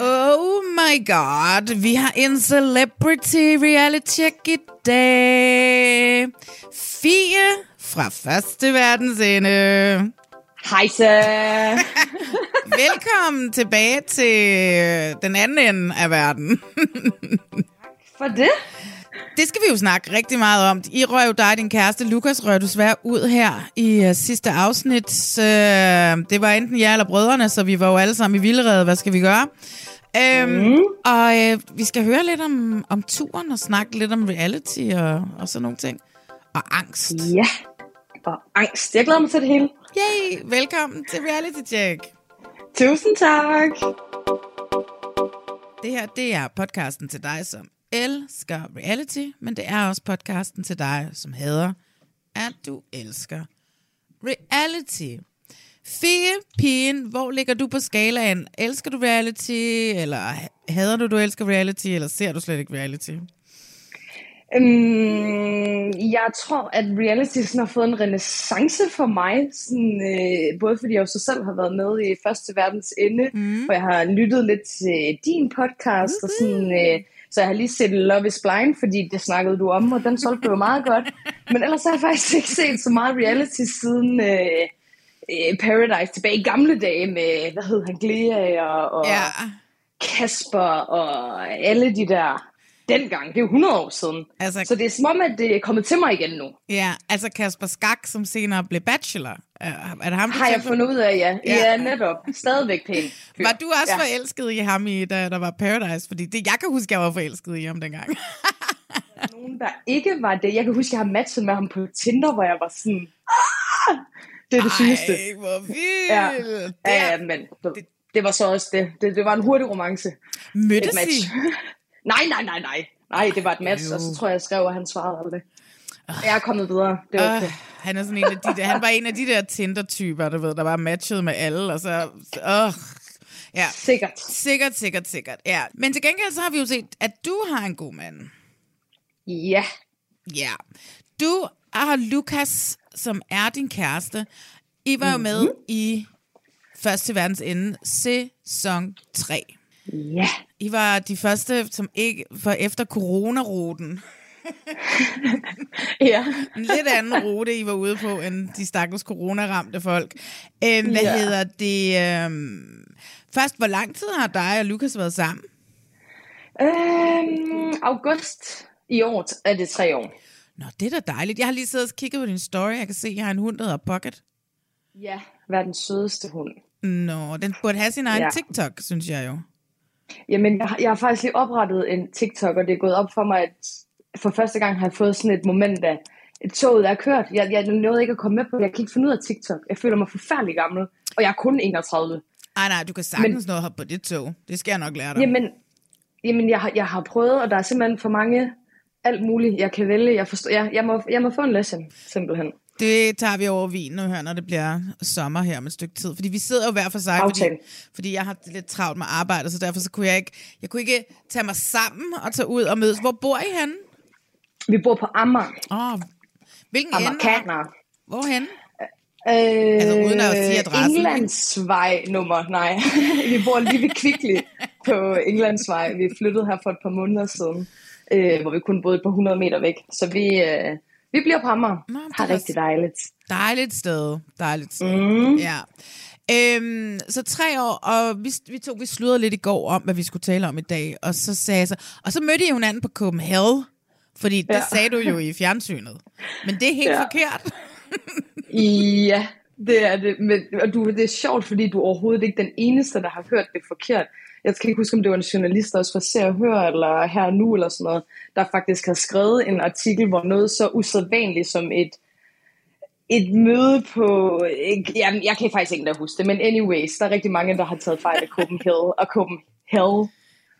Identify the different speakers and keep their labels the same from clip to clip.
Speaker 1: Oh my god, vi har en celebrity reality check i dag. Fie fra første verdens ende.
Speaker 2: Hejsa!
Speaker 1: Velkommen tilbage til den anden ende af verden.
Speaker 2: For det?
Speaker 1: Det skal vi jo snakke rigtig meget om. I røg jo dig din kæreste Lukas røg desværre ud her i uh, sidste afsnit. Uh, det var enten jer eller brødrene, så vi var jo alle sammen i vildrede. Hvad skal vi gøre? Um, mm. Og uh, vi skal høre lidt om, om turen og snakke lidt om reality og, og sådan nogle ting. Og angst.
Speaker 2: Ja, og angst. Jeg glæder mig til det hele.
Speaker 1: Yay! Velkommen til Reality Check.
Speaker 2: Tusind tak.
Speaker 1: Det her, det er podcasten til dig, som elsker reality, men det er også podcasten til dig, som hader, at du elsker reality. Fie, pigen, hvor ligger du på skalaen? Elsker du reality, eller hader du, du elsker reality, eller ser du slet ikke reality?
Speaker 2: Øhm, jeg tror, at reality sådan har fået en renaissance for mig. Sådan, øh, både fordi jeg jo så selv har været med i Første Verdens Ende, mm. og jeg har lyttet lidt til din podcast, mm-hmm. og sådan, øh, så jeg har lige set Love is Blind, fordi det snakkede du om, og den solgte jo meget godt. Men ellers har jeg faktisk ikke set så meget reality siden øh, øh, Paradise tilbage i gamle dage med, hvad hed han, Glea og, og
Speaker 1: Ja.
Speaker 2: Kasper og alle de der dengang. Det er jo 100 år siden.
Speaker 1: Altså-
Speaker 2: så det er som om, at det er kommet til mig igen nu.
Speaker 1: Ja, altså Kasper Skak, som senere blev bachelor. Er, er det ham, du
Speaker 2: Har jeg fundet ud af, ja.
Speaker 1: Ja.
Speaker 2: Ja, netop. Stadigvæk pæn. fyr.
Speaker 1: Var du også
Speaker 2: ja.
Speaker 1: forelsket i ham, i, da der var Paradise? Fordi det, jeg kan huske, jeg var forelsket i ham dengang.
Speaker 2: Nogen, der ikke var det. Jeg kan huske, jeg har matchet med ham på Tinder, hvor jeg var sådan... "Ah!" Det er det sygeste.
Speaker 1: Ej, hvor vildt.
Speaker 2: Ja. Ja, ja, men det, det var så også det. det. Det var en hurtig romance.
Speaker 1: Mødtes. I?
Speaker 2: nej, nej, nej, nej. Nej, det var et match, og så tror jeg, jeg skrev, at han svarede aldrig. Jeg er kommet videre. Det var okay.
Speaker 1: Øh, han, er sådan en af de der, han var en af de der Tinder-typer, du ved, der var matchet med alle, og så... Øh, ja,
Speaker 2: Sikkert.
Speaker 1: sikkert, sikkert, sikkert. Ja. Men til gengæld så har vi jo set, at du har en god mand.
Speaker 2: Ja.
Speaker 1: Ja. Du har Lukas, som er din kæreste. I var jo med
Speaker 2: Mhm.
Speaker 1: i Første Verdens Ende, sæson 3.
Speaker 2: Ja.
Speaker 1: I var de første, som ikke var efter coronaruten.
Speaker 2: Ja.
Speaker 1: En lidt anden rute, I var ude på, end de stakkels coronaramte folk. Øhm, hvad
Speaker 2: Ja.
Speaker 1: hedder det? Øhm, først, hvor lang tid har dig og Lukas været sammen?
Speaker 2: Øhm, august i år er det tre år.
Speaker 1: Nå, det er da dejligt. Jeg har lige siddet og kigget på din story. Jeg kan se, at jeg har en hund, der hedder Pocket.
Speaker 2: Ja. Verdens sødeste hund.
Speaker 1: Nå, den burde have sin egen
Speaker 2: Ja.
Speaker 1: TikTok, synes jeg jo.
Speaker 2: Jamen, jeg, har- jeg har faktisk lige oprettet en TikTok, og det er gået op for mig, at for første gang har jeg fået sådan et moment af, et toget er kørt. Jeg, jeg nåede ikke at komme med på det. Jeg kan ikke finde ud af TikTok. Jeg føler mig forfærdelig gammel, og jeg er kun 31.
Speaker 1: Ej, nej, du kan sagtens Men... nå hoppe på det tog. Det skal jeg nok lære dig.
Speaker 2: Jamen, jamen jeg, har, jeg har prøvet, og der er simpelthen for mange alt muligt, jeg kan vælge. Jeg, forstår, jeg, jeg, må, jeg må få en lesson, simpelthen.
Speaker 1: Det tager vi over vin nu her, når det bliver sommer her med et stykke tid. Fordi vi sidder jo hver for sig, fordi,
Speaker 2: Aftale.
Speaker 1: fordi jeg har lidt travlt med arbejde, så derfor så kunne jeg ikke, jeg kunne ikke tage mig sammen og tage ud og mødes. Hvor bor I henne?
Speaker 2: Vi bor på Amager.
Speaker 1: Oh, hvilken ende?
Speaker 2: Amerikaner.
Speaker 1: Hvorhen?
Speaker 2: Øh,
Speaker 1: Altså, uden at sige adressen,
Speaker 2: Englandsvej nummer, nej. vi bor lige ved Kvickly på Englandsvej. Vi flyttede her for et par måneder siden, øh, hvor vi kun boede et par 100 meter væk. Så vi, øh, vi bliver på Amager.
Speaker 1: Nå, det
Speaker 2: Har
Speaker 1: er
Speaker 2: rigtig dejligt.
Speaker 1: Dejligt sted. Dejligt sted.
Speaker 2: Mm.
Speaker 1: Ja. Øhm, så tre år, og vi, vi tog vi sludrede lidt i går om, hvad vi skulle tale om i dag, og så sagde jeg så, og så mødte jeg hinanden på Copenhagen, fordi det
Speaker 2: Ja.
Speaker 1: sagde du jo i fjernsynet. Men det er helt
Speaker 2: Ja.
Speaker 1: forkert.
Speaker 2: Ja, det er det. Men, og du, det er sjovt, fordi du er overhovedet ikke den eneste, der har hørt det forkert. Jeg skal ikke huske, om det var en journalist, der også fra Se og Hør, eller her nu, eller sådan noget, der faktisk har skrevet en artikel, hvor noget så usædvanligt som et, et møde på... Jamen, jeg kan faktisk ikke engang huske det, men anyways, der er rigtig mange, der har taget fejl af Copenhagen og Copenhagen.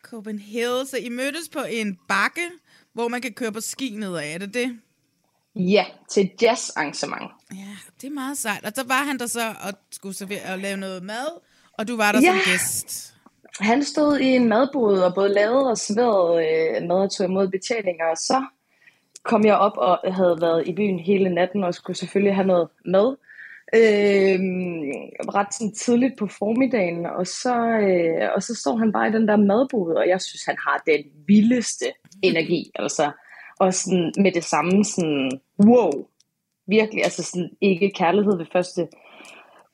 Speaker 1: Copenhagen, så I mødtes på en bakke, hvor man kan køre på ski nedad, er det det?
Speaker 2: Ja, til jazzarrangement.
Speaker 1: Ja, det er meget sejt. Og så var han der så og skulle servere og lave noget mad, og du var der
Speaker 2: Ja.
Speaker 1: som gæst.
Speaker 2: Han stod i en madbod og både lavede og serverede øh, mad og tog imod betalinger, og så kom jeg op og havde været i byen hele natten og skulle selvfølgelig have noget mad. Øh, ret sådan tidligt på formiddagen, og så, øh, og så står han bare i den der madbod, og jeg synes, han har den vildeste energi, altså. Og sådan med det samme sådan, wow, virkelig, altså sådan ikke kærlighed ved første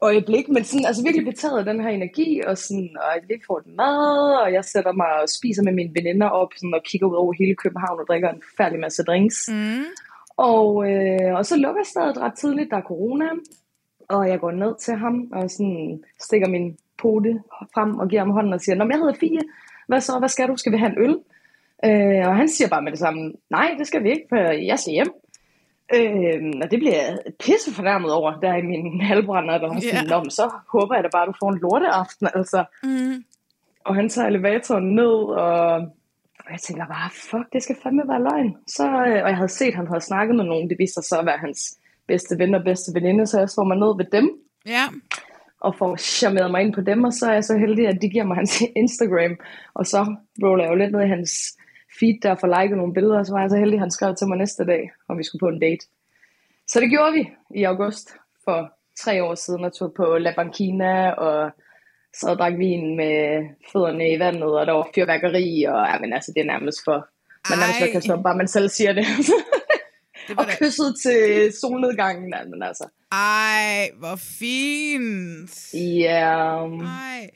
Speaker 2: øjeblik, men sådan, altså virkelig betaget af den her energi, og, sådan, og vi får et mad, og jeg sætter mig og spiser med mine veninder op, sådan, og kigger ud over hele København og drikker en færdig masse drinks.
Speaker 1: Mm.
Speaker 2: Og, øh, og så lukker stedet ret tidligt, der er corona, og jeg går ned til ham, og sådan stikker min pote frem og giver ham hånden og siger, Nå, men jeg hedder Fie, hvad så, hvad skal du, skal vi have en øl? Øh, og han siger bare med det samme, nej, det skal vi ikke, for jeg skal hjem. Øh, og det bliver jeg pisse fornærmet over, der i min halvbrænder, der var sådan, men så håber jeg da bare, du får en lorteaften, altså.
Speaker 1: Mm.
Speaker 2: Og han tager elevatoren ned, og, og jeg tænker bare, fuck, det skal fandme være løgn. Så, øh, og jeg havde set, at han havde snakket med nogen, det viste sig så at være hans bedste ven og bedste veninde, så jeg slår mig ned ved dem,
Speaker 1: Ja.
Speaker 2: og får charmeret mig ind på dem, og så er jeg så heldig, at de giver mig hans Instagram, og så roller jeg jo lidt ned i hans feed der for liket nogle billeder, og så var jeg så heldig, at han skrev til mig næste dag, om vi skulle på en date. Så det gjorde vi i august for tre år siden, og tog på La Banquina, og så og drak vin med fødderne i vandet, og der var fyrværkeri, og ja, men altså, det er nærmest for, man nærmest
Speaker 1: Ej.
Speaker 2: kan op, bare man selv siger det.
Speaker 1: Det
Speaker 2: og kysset til solnedgangen, men altså,
Speaker 1: Ej, hvor fint.
Speaker 2: ja,
Speaker 1: Ej.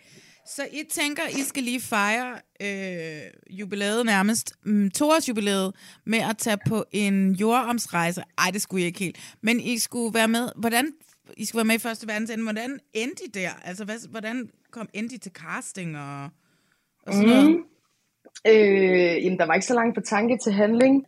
Speaker 1: Så I tænker, I skal lige fejre øh, jubilæet nærmest, mm, toårs jubilæet, med at tage på en jordomsrejse. Ej, det skulle I ikke helt. Men I skulle være med, hvordan, I skulle være med i Første Verdensende. Hvordan endte I der? Altså, hvad, hvordan kom endte I til casting og, og sådan noget?
Speaker 2: Mm. Øh, jamen, der var ikke så langt fra tanke til handling.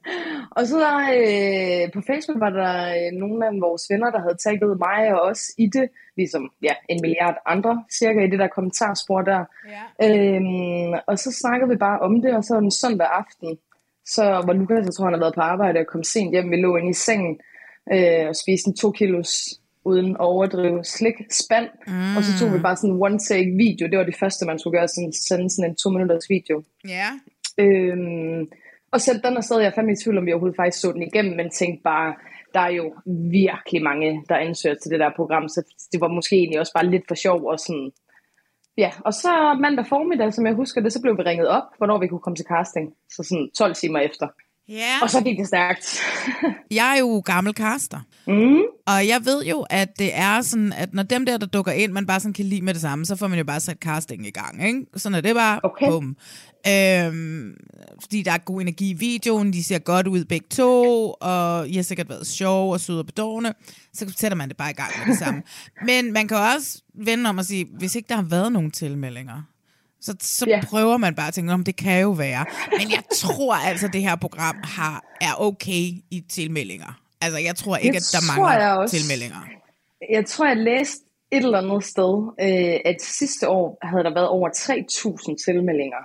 Speaker 2: Og så der, øh, på Facebook var der øh, nogle af vores venner, der havde tagget mig og os i det, ligesom ja, en milliard andre cirka i det der kommentarspor der.
Speaker 1: Ja.
Speaker 2: Øhm, og så snakkede vi bare om det, og så en søndag aften, så var Lukas, jeg tror han har været på arbejde og kom sent hjem, vi lå inde i sengen øh, og spiste en to kilos uden at overdrive slik spand, mm. og så tog vi bare sådan en one take video, det var det første man skulle gøre, sådan, sende sådan en to minutters video.
Speaker 1: Ja.
Speaker 2: Øhm, og så den afsted, jeg er fandme i tvivl om, vi overhovedet faktisk så den igennem, men tænkte bare, der er jo virkelig mange, der ansøger til det der program, så det var måske egentlig også bare lidt for sjov og sådan, ja. Og så mandag formiddag, som jeg husker det, så blev vi ringet op, hvornår vi kunne komme til casting, så sådan 12 timer efter.
Speaker 1: Ja.
Speaker 2: Og så gik det stærkt.
Speaker 1: Jeg er jo gammel caster.
Speaker 2: mm.
Speaker 1: Og jeg ved jo, at det er sådan, at når dem der, der dukker ind, man bare sådan kan lide med det samme, så får man jo bare sat casting i gang, ikke? Sådan er det bare.
Speaker 2: Okay.
Speaker 1: Bum. Øhm, fordi der er god energi i videoen, de ser godt ud begge to, og I har sikkert været sjov og søde og bedårende, så sætter man det bare i gang med det samme. Men man kan også vende om og sige, hvis ikke der har været nogen tilmeldinger, så, så
Speaker 2: Ja.
Speaker 1: prøver man bare at tænke, om det kan jo være. Men jeg tror altså, at det her program har, er okay i tilmeldinger. Altså, jeg tror ikke,
Speaker 2: Det
Speaker 1: at der
Speaker 2: tror jeg
Speaker 1: mangler
Speaker 2: også.
Speaker 1: tilmeldinger.
Speaker 2: Jeg tror, jeg læste et eller andet sted, øh, at sidste år havde der været over 3.000 tilmeldinger.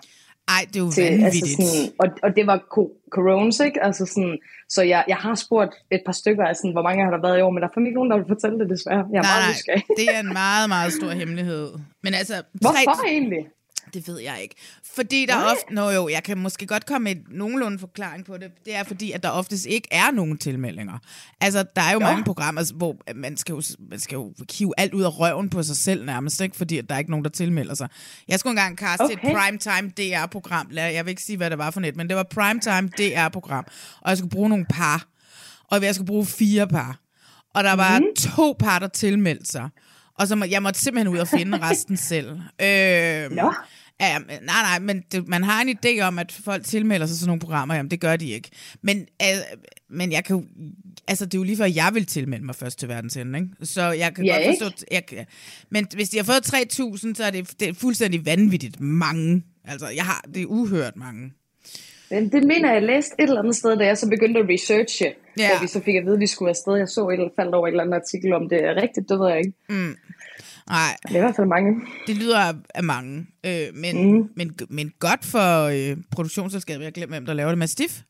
Speaker 1: Ej, det er jo
Speaker 2: til,
Speaker 1: vanvittigt.
Speaker 2: altså sådan, og, og det var co- coronas, ikke? Altså sådan, så jeg, jeg har spurgt et par stykker sådan, hvor mange har der været i år, men der er ikke nogen, der vil fortælle det desværre. Jeg er
Speaker 1: nej,
Speaker 2: meget
Speaker 1: nej, det er en meget, meget stor hemmelighed. Men altså,
Speaker 2: Hvorfor egentlig?
Speaker 1: Det ved jeg ikke. Fordi der
Speaker 2: Nej.
Speaker 1: ofte... Nå jo, jeg kan måske godt komme med nogenlunde forklaring på det. Det er fordi, at der oftest ikke er nogen tilmeldinger. Altså, der er jo
Speaker 2: Nå.
Speaker 1: mange programmer, hvor man skal, jo, man skal jo hive alt ud af røven på sig selv nærmest, ikke? fordi at der er ikke nogen, der tilmelder sig. Jeg skulle engang kaste okay. et primetime DR-program. Jeg vil ikke sige, hvad det var for net, men det var primetime DR-program. Og jeg skulle bruge nogle par. Og jeg skulle bruge fire par. Og der var mm. to par, der tilmeldte sig. Og så må, jeg måtte simpelthen ud og finde resten selv. Øh,
Speaker 2: Nå.
Speaker 1: Ja, men- nej, nej, men det, man har en idé om, at folk tilmelder sig sådan nogle programmer. Jamen, det gør de ikke. Men, øh, men jeg kan altså, det er jo lige før, jeg vil tilmelde mig først til verdens ende, ikke? Så jeg kan
Speaker 2: Ja,
Speaker 1: godt
Speaker 2: ikke?
Speaker 1: forstå... Jeg, kan- men hvis de har fået 3.000, så er det, det er fuldstændig vanvittigt mange. Altså, jeg har, det er uhørt mange.
Speaker 2: Men det mener jeg, jeg læste et eller andet sted, da jeg så begyndte at researche.
Speaker 1: Ja.
Speaker 2: Da vi så fik at vide, at vi skulle afsted. Jeg så et eller faldt over et eller andet artikel om det er rigtigt, det ved jeg ikke.
Speaker 1: Nej,
Speaker 2: Det er i hvert fald mange.
Speaker 1: det lyder af, mange. Øh, men, mm. men, men godt for øh, produktionsselskabet. Jeg glemt, hvem der laver det. Mastiff?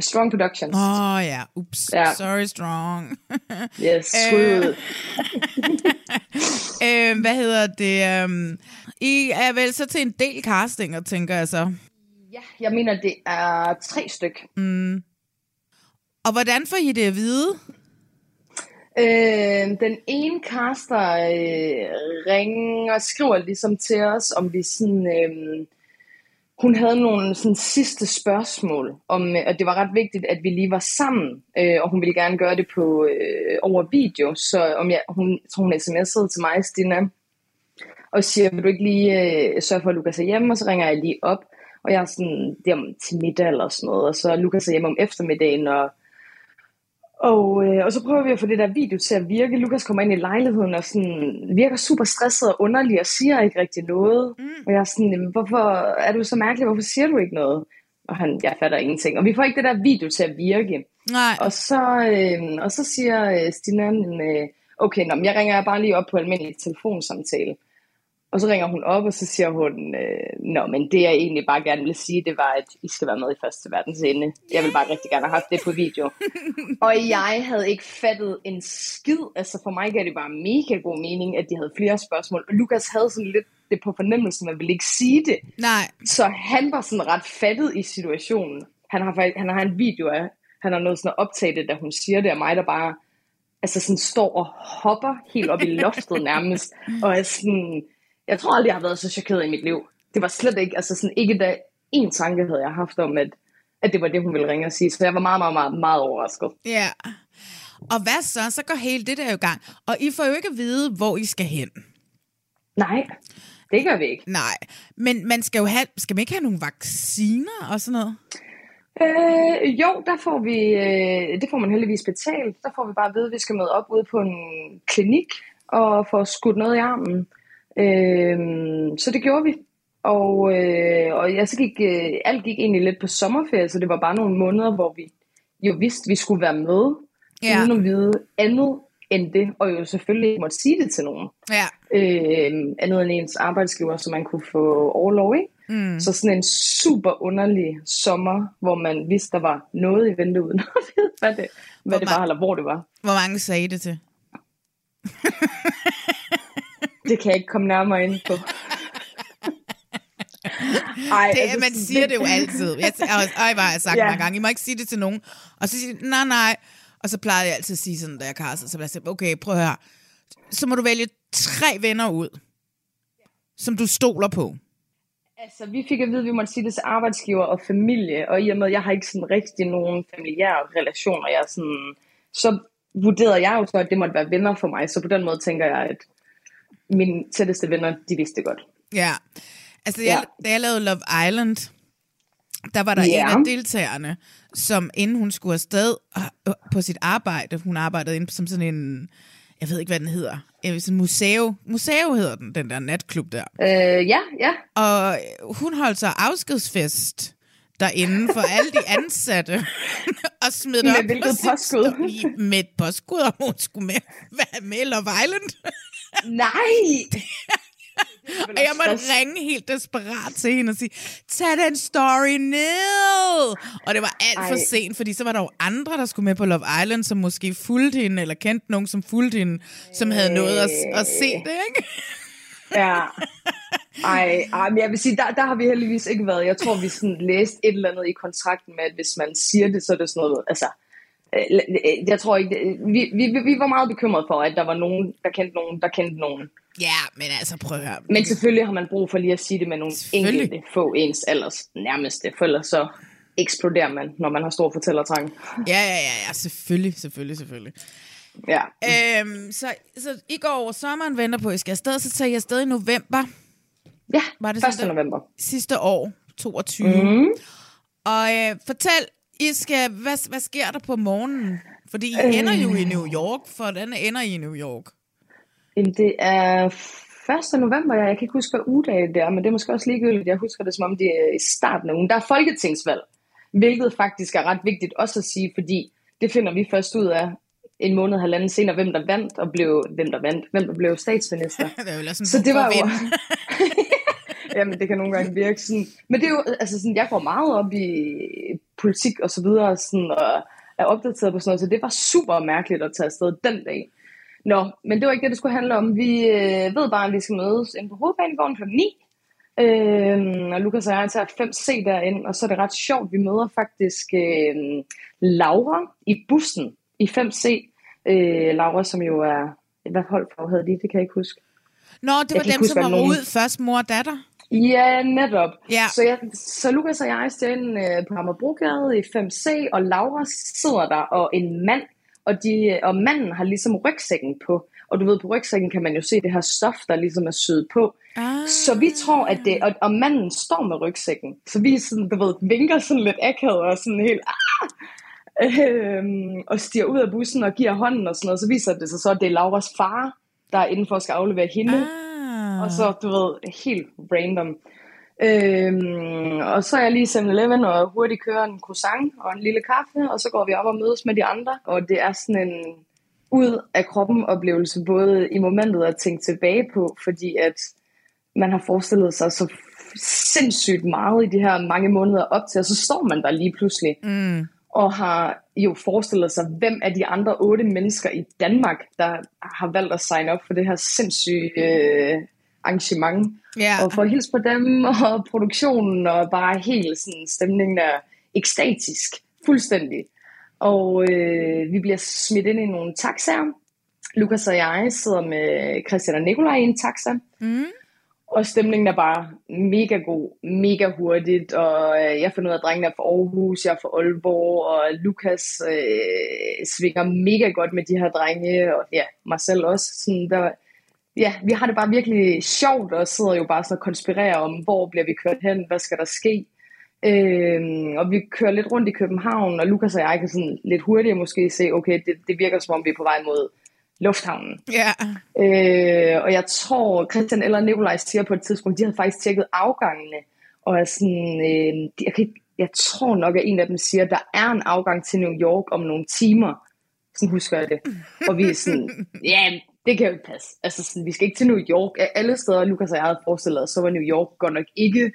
Speaker 2: Strong Productions.
Speaker 1: Åh oh, ja, ups.
Speaker 2: Ja.
Speaker 1: Sorry, Strong.
Speaker 2: Yes, skud.
Speaker 1: øh, hvad hedder det? Um, I er vel så til en del castinger, tænker jeg så.
Speaker 2: Ja, jeg mener, det er tre styk.
Speaker 1: Og hvordan får I det at vide?
Speaker 2: Øh, den ene kaster øh, ringer og skriver ligesom til os, om vi sådan... Øh, hun havde nogle sådan, sidste spørgsmål, om, øh, at det var ret vigtigt, at vi lige var sammen, øh, og hun ville gerne gøre det på øh, over video, så om jeg, hun, tror hun sms'ede til mig, Stina, og siger, vil du ikke lige øh, sørge for, at Lukas er hjemme, og så ringer jeg lige op, og jeg er sådan, det er om til middag eller sådan noget, og så er Lukas er hjemme om eftermiddagen, og og, øh, og så prøver vi at få det der video til at virke. Lukas kommer ind i lejligheden og sådan, virker super stresset og underlig og siger ikke rigtig noget. Mm. Og jeg er sådan, "Jamen, hvorfor er du så mærkelig? Hvorfor siger du ikke noget? Og han, jeg fatter ingenting. Og vi får ikke det der video til at virke.
Speaker 1: Nej,
Speaker 2: Og så, øh, og så siger øh, Stina, øh, okay, nå, jeg ringer bare lige op på almindelig telefonsamtale. Og så ringer hun op, og så siger hun, øh, nå, men det jeg egentlig bare gerne ville sige, det var, at I skal være med i Første Verdens Ende. Jeg vil bare rigtig gerne have haft det på video. og jeg havde ikke fattet en skid. Altså for mig gav det bare mega god mening, at de havde flere spørgsmål. Og Lukas havde sådan lidt det på fornemmelsen, man ville ikke sige det.
Speaker 1: nej.
Speaker 2: Så han var sådan ret fattet i situationen. Han har, faktisk- han har en video af, han har noget sådan at optage det, da hun siger det, og mig, der bare altså sådan står og hopper helt op i loftet nærmest, og er sådan, jeg tror aldrig, jeg har været så chokeret i mit liv. Det var slet ikke, altså sådan ikke da en tanke havde jeg haft om, at, at det var det, hun ville ringe og sige. Så jeg var meget, meget, meget, meget overrasket.
Speaker 1: Ja. Og hvad så? Så går hele det der jo i gang. Og I får jo ikke at vide, hvor I skal hen.
Speaker 2: Nej, det gør vi ikke.
Speaker 1: Nej. Men man skal jo have, skal man ikke have nogle vacciner og sådan noget?
Speaker 2: Øh, jo, der får vi, øh, det får man heldigvis betalt. Der får vi bare at vide, at vi skal møde op ude på en klinik og få skudt noget i armen. Øh, så det gjorde vi. Og, øh, og ja, så gik, øh, alt gik egentlig lidt på sommerferie, så det var bare nogle måneder, hvor vi jo vidste, vi skulle være med,
Speaker 1: Ja.
Speaker 2: uden at vide andet end det, og jo selvfølgelig ikke måtte sige det til nogen
Speaker 1: Ja.
Speaker 2: øh, andet end ens arbejdsgiver, så man kunne få overlov, ikke? Mm. Så sådan en super underlig sommer, hvor man vidste, der var noget i vente uden at vide, hvad det, hvad det
Speaker 1: Hvor
Speaker 2: var, eller hvor det var.
Speaker 1: Hvor mange sagde det til?
Speaker 2: Det kan jeg ikke komme nærmere ind på. Ej,
Speaker 1: Det,
Speaker 2: altså,
Speaker 1: man siger det jo altid. Jeg, og, har jeg sagt ja. Mange gange, I må ikke sige det til nogen. Og så siger de, nej, nej. Og så plejede jeg altid at sige sådan, da jeg kastede, så jeg sige, okay, prøv at høre. Så må du vælge tre venner ud, som du stoler på.
Speaker 2: Altså, vi fik at vide, at vi måtte sige det til arbejdsgiver og familie, og i og med, at jeg har ikke sådan rigtig nogen familiære relationer, jeg sådan, så vurderede jeg jo så, at det måtte være venner for mig, så på den måde tænker jeg, at mine tætteste venner, de vidste det godt.
Speaker 1: Ja. Altså, jeg,
Speaker 2: Ja.
Speaker 1: da jeg lavede Love Island, der var der
Speaker 2: Ja.
Speaker 1: en af deltagerne, som inden hun skulle afsted øh, på sit arbejde, hun arbejdede inde som sådan en, jeg ved ikke, hvad den hedder, jeg ved, sådan en museum, museum hedder den, den der natklub der.
Speaker 2: Øh, ja, ja.
Speaker 1: Og hun holdt så afskedsfest derinde for alle de ansatte, og smed det
Speaker 2: Med
Speaker 1: op
Speaker 2: hvilket påskud?
Speaker 1: Med et påskud, om hun skulle med, være med Love Island.
Speaker 2: Nej!
Speaker 1: Og jeg måtte ringe helt desperat til hende og sige, tag den story ned. Og det var alt for
Speaker 2: Ej.
Speaker 1: sent, fordi så var der jo andre, der skulle med på Love Island, som måske fulgte hende, eller kendte nogen, som fulgte hende, som havde noget at, at se det, ikke?
Speaker 2: Ja. Ej, ej, men jeg vil sige, der, der har vi heldigvis ikke været. Jeg tror, vi sådan læste et eller andet i kontrakten med, at hvis man siger det, så er det sådan noget, altså, jeg tror ikke, det- vi, vi, vi var meget bekymrede for, at der var nogen, der kendte nogen, der kendte nogen.
Speaker 1: Ja, men altså prøv at høre.
Speaker 2: Men selvfølgelig har man brug for lige at sige det med nogle enkelte få ens alders nærmeste, for ellers så eksploderer man, når man har stor fortællertrang.
Speaker 1: Ja, ja, ja, ja, selvfølgelig, selvfølgelig, selvfølgelig.
Speaker 2: Ja.
Speaker 1: Øhm, så, så I går over sommeren, venter på, at I skal afsted, så tager I afsted i november
Speaker 2: Ja,
Speaker 1: Var det
Speaker 2: 1.
Speaker 1: sådan, der-
Speaker 2: november.
Speaker 1: sidste år, 22.
Speaker 2: Mhm.
Speaker 1: Mm. Og øh, fortæl, I skal, hvad, hvad sker der på morgenen? Fordi I øh. ender jo i New York, for den ender I i New York.
Speaker 2: Jamen, det er 1. november, jeg, jeg kan ikke huske, hvad ugedag det er, men det er måske også ligegyldigt. Jeg husker det, som om det er i starten af ugen. Der er folketingsvalg, hvilket faktisk er ret vigtigt også at sige, fordi det finder vi først ud af en måned, halvanden senere, hvem der vandt og blev, hvem der vandt, hvem der blev statsminister.
Speaker 1: Det er jo også
Speaker 2: Så det var jo... Jamen, det kan nogle gange virke sådan. Men det er jo, altså sådan, jeg går meget op i politik og så videre, sådan, og er opdateret på sådan noget, så det var super mærkeligt at tage afsted den dag. Nå, men det var ikke det, det skulle handle om. Vi øh, ved bare, at vi skal mødes inde på hovedbanegården kl. 9. Øh, og Lukas og jeg tager 5C derind, og så er det ret sjovt. Vi møder faktisk øh, Laura i bussen i 5C. Øh, Laura, som jo er... Hvad hold havde de? Det kan jeg ikke huske.
Speaker 1: Nå, det var dem,
Speaker 2: huske,
Speaker 1: som var
Speaker 2: nogen-
Speaker 1: ud først, mor og datter.
Speaker 2: Ja, netop.
Speaker 1: Ja.
Speaker 2: Så, jeg, så Lukas og jeg står inde øh, på Amagerbrogade i 5C, og Laura sidder der, og en mand, og, de, og manden har ligesom rygsækken på. Og du ved, på rygsækken kan man jo se det her stof, der ligesom er syet på.
Speaker 1: Ah.
Speaker 2: Så vi tror, at det... Og, og manden står med rygsækken. Så vi sådan, du ved, vinker sådan lidt akavet og sådan helt... Ah! Øhm, og stiger ud af bussen og giver hånden og sådan noget. Så viser det sig så, at det er Lauras far, der er inden for at skal aflevere hende.
Speaker 1: Ah.
Speaker 2: Og så, du ved, helt random. Øhm, og så er jeg lige i 7-Eleven og hurtigt kører en croissant og en lille kaffe, og så går vi op og mødes med de andre. Og det er sådan en ud af kroppen oplevelse, både i momentet at tænke tilbage på, fordi at man har forestillet sig så sindssygt meget i de her mange måneder op til, og så står man der lige pludselig
Speaker 1: Mm.
Speaker 2: og har jo forestillet sig, hvem er de andre otte mennesker i Danmark, der har valgt at signe op for det her sindssyge øh, arrangement.
Speaker 1: Ja.
Speaker 2: Og for at hilse på dem, og produktionen, og bare helt sådan, stemningen er ekstatisk, fuldstændig. Og øh, vi bliver smidt ind i nogle taxaer. Lukas og jeg sidder med Christian og Nikolaj i en taxa.
Speaker 1: Mm.
Speaker 2: Og stemningen er bare mega god, mega hurtigt, og øh, jeg finder ud af, at drengene er fra Aarhus, jeg er fra Aalborg, og Lukas øh, svinger mega godt med de her drenge, og ja, mig selv også. Sådan, der, ja, vi har det bare virkelig sjovt, og sidder jo bare sådan og konspirerer om, hvor bliver vi kørt hen, hvad skal der ske. Øhm, og vi kører lidt rundt i København, og Lukas og jeg kan sådan lidt hurtigt måske se, okay, det, det virker som om vi er på vej mod lufthavnen.
Speaker 1: Ja.
Speaker 2: Øh, og jeg tror, Christian eller Nikolaj siger på et tidspunkt, de havde faktisk tjekket afgangene, og er sådan, øh, de- jeg, kan ikke, jeg tror nok, at en af dem siger, at der er en afgang til New York om nogle timer. Sådan husker jeg det. Og vi er sådan, ja, det kan jo ikke passe. Altså, sådan, vi skal ikke til New York. Af Alle steder, Lukas og jeg havde forestillet os, så var New York godt nok ikke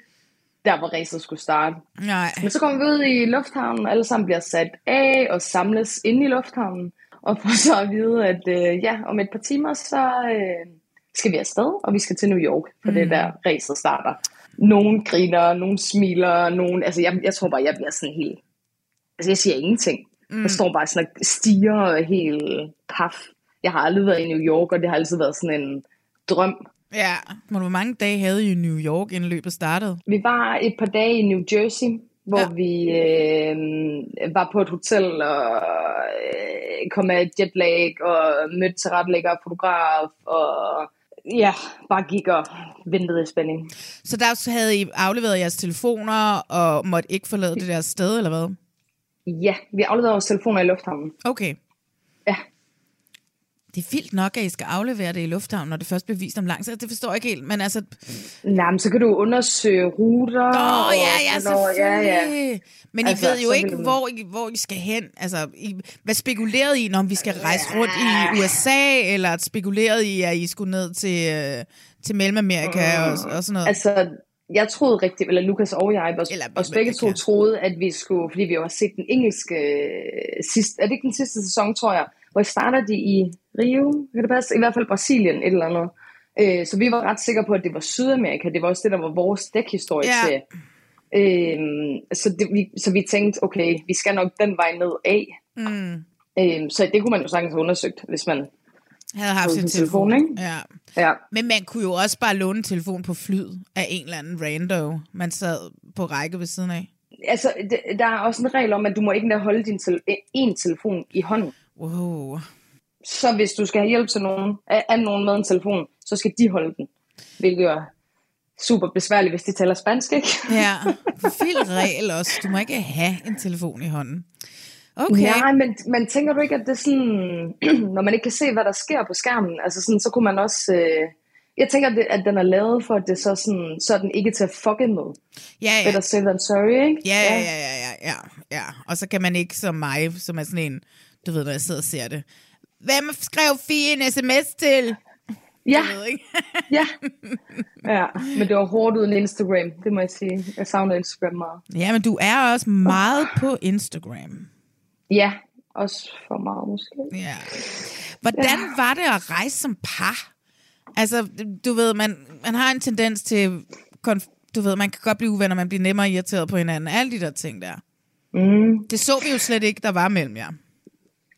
Speaker 2: der, hvor racet skulle starte.
Speaker 1: Nej.
Speaker 2: Men så kommer vi ud i lufthavnen, alle sammen bliver sat af og samles inde i lufthavnen. Og får så at vide, at øh, ja, om et par timer, så øh, skal vi afsted, og vi skal til New York, for mm. det er der racet starter. Nogen griner, nogen smiler, nogen, altså jeg, jeg tror bare, jeg bliver sådan helt, altså jeg siger ingenting. Mm. Jeg står bare sådan og stiger helt paf. Jeg har aldrig været i New York, og det har altid været sådan en drøm.
Speaker 1: Ja. Men hvor mange dage havde I i New York, inden løbet startede?
Speaker 2: Vi var et par dage i New Jersey, hvor
Speaker 1: Ja.
Speaker 2: vi øh, var på et hotel og øh, kom med jetlag og mødte tilrettelægger og fotograf og ja, bare gik og ventede i spænding.
Speaker 1: Så der havde I afleveret jeres telefoner og måtte ikke forlade det der sted, eller hvad?
Speaker 2: Ja, vi afleverede vores telefoner i lufthavnen.
Speaker 1: Okay.
Speaker 2: Ja,
Speaker 1: Det er vildt nok, at I skal aflevere det i lufthavnen, når det først bliver vist om lang tid. Det forstår jeg ikke helt, men altså...
Speaker 2: Nej, men så kan du undersøge ruter.
Speaker 1: Åh,
Speaker 2: og
Speaker 1: ja, ja, selvfølgelig. Ja, Men I
Speaker 2: Altså,
Speaker 1: ved jo ikke, hvor I, hvor I skal hen. Altså, I, hvad spekulerede I, når vi skal rejse rundt i USA, eller spekulerede I, at I skulle ned til, øh, til Mellemamerika og, og sådan noget?
Speaker 2: Altså, jeg troede rigtigt, eller Lukas og jeg, os,
Speaker 1: Eller
Speaker 2: os begge to troede, at vi skulle, fordi vi jo har set den engelske øh, sidste, er det ikke den sidste sæson, tror jeg, hvor starter de i Rio, kan det passe? I hvert fald Brasilien, et eller andet. Øh, så vi var ret sikre på, at det var Sydamerika, det var også det, der var vores dækhistorie
Speaker 1: Ja.
Speaker 2: til. Øhm, så, det, vi, så vi tænkte, okay, vi skal nok den vej ned af.
Speaker 1: Mm.
Speaker 2: Øhm, så det kunne man jo sagtens have undersøgt, hvis man...
Speaker 1: Havde haft sin telefon,
Speaker 2: telefon, ikke?
Speaker 1: Ja.
Speaker 2: Ja,
Speaker 1: Men man kunne jo også bare låne telefon på flyet af en eller anden rando, man sad på række ved siden af.
Speaker 2: altså, det, der er også en regel om, at du må ikke holde din tel- en telefon i hånden.
Speaker 1: Wow.
Speaker 2: Så hvis du skal have hjælp til nogen, af, nogen med en telefon, så skal de holde den. Hvilket er super besværligt, hvis de taler spansk, ikke?
Speaker 1: Ja, vild regel også. Du må ikke have en telefon i hånden. Okay.
Speaker 2: Nej, men, men tænker du ikke, at det er sådan, når man ikke kan se, hvad der sker på skærmen, altså sådan, så kunne man også... Øh, jeg tænker, at, at den er lavet for, at det så, sådan, så er den ikke til at fucke med.
Speaker 1: Ja, ja.
Speaker 2: Better safe than sorry, ikke?
Speaker 1: Ja, ja, ja, ja, ja, ja, ja. Og så kan man ikke som mig, som er sådan en, du ved, når jeg sidder og ser det. Hvem skrev Fie en sms til?
Speaker 2: Ja,
Speaker 1: Jeg ved ikke.
Speaker 2: ja. ja, men det var hårdt uden Instagram, det må jeg sige. Jeg savner Instagram meget.
Speaker 1: ja, men du er også meget på Instagram.
Speaker 2: Ja, også for meget måske.
Speaker 1: Ja. Hvordan var det at rejse som par? Altså, du ved, man, man har en tendens til, du ved, man kan godt blive uvenner, man bliver nemmere irriteret på hinanden. Alle de der ting der.
Speaker 2: Mm.
Speaker 1: Det så vi jo slet ikke, der var mellem jer.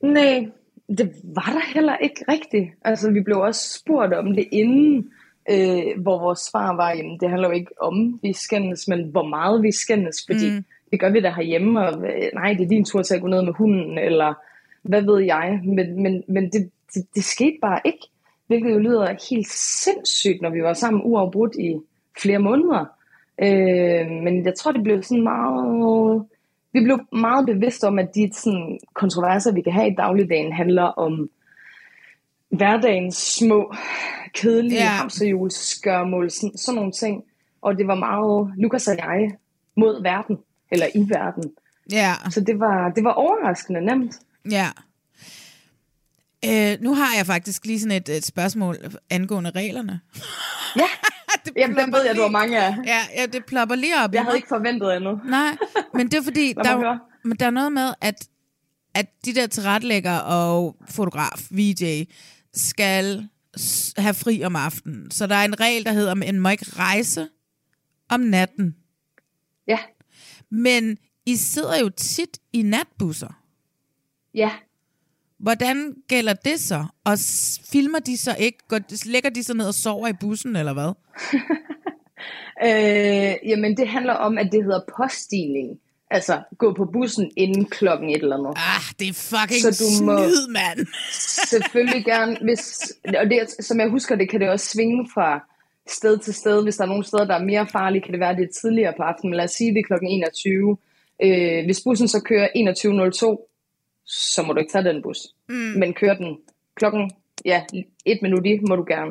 Speaker 2: Nej, det var der heller ikke rigtigt. Altså, vi blev også spurgt om det inden, øh, hvor vores svar var, jamen, det handler jo ikke om, vi skændes, men hvor meget vi skændes, fordi mm. det gør vi da herhjemme, og øh, nej, det er din tur til at gå ned med hunden, eller hvad ved jeg, men, men, men det, det, det skete bare ikke, hvilket jo lyder helt sindssygt, når vi var sammen uafbrudt i flere måneder. Øh, men jeg tror, det blev sådan meget... Vi blev meget bevidste om, at de sådan, kontroverser, vi kan have i dagligdagen, handler om hverdagens små, kedelige yeah. hamsterhjulsgørmål, sådan, sådan nogle ting. Og det var meget Lukas og jeg mod verden, eller i verden.
Speaker 1: Ja,
Speaker 2: Så det var, det var overraskende nemt.
Speaker 1: ja. Øh, nu har jeg faktisk lige sådan et, et spørgsmål angående reglerne.
Speaker 2: Ja,
Speaker 1: det
Speaker 2: Jamen, den ved jeg, du har mange af.
Speaker 1: Ja, ja, det plopper lige op.
Speaker 2: Jeg havde ikke forventet endnu.
Speaker 1: Nej, men det er fordi, der, er- men der er noget med, at, at de der tilrettelægger og fotograf, VJ, skal have fri om aftenen. Så der er en regel, der hedder, at man må ikke rejse om natten.
Speaker 2: Ja,
Speaker 1: Men I sidder jo tit i natbusser.
Speaker 2: ja.
Speaker 1: Hvordan gælder det så? Og filmer de så ikke? Går, lægger de sig ned og sover i bussen, eller hvad?
Speaker 2: Øh, jamen, det handler om, at det hedder poststigning. Altså, gå på bussen inden klokken et eller andet.
Speaker 1: Ah, det er fucking
Speaker 2: Så du må-
Speaker 1: snyd, mand.
Speaker 2: Selvfølgelig gerne, hvis, og det, som jeg husker det, kan det også svinge fra sted til sted. Hvis der er nogle steder, der er mere farlige, kan det være, det er tidligere på aftenen. Men lad os sige, det er klokken 21. Øh, hvis bussen så kører 21.02, så må du ikke tage den bus. Mm. Men kører den klokken, ja, et minut i, må du gerne.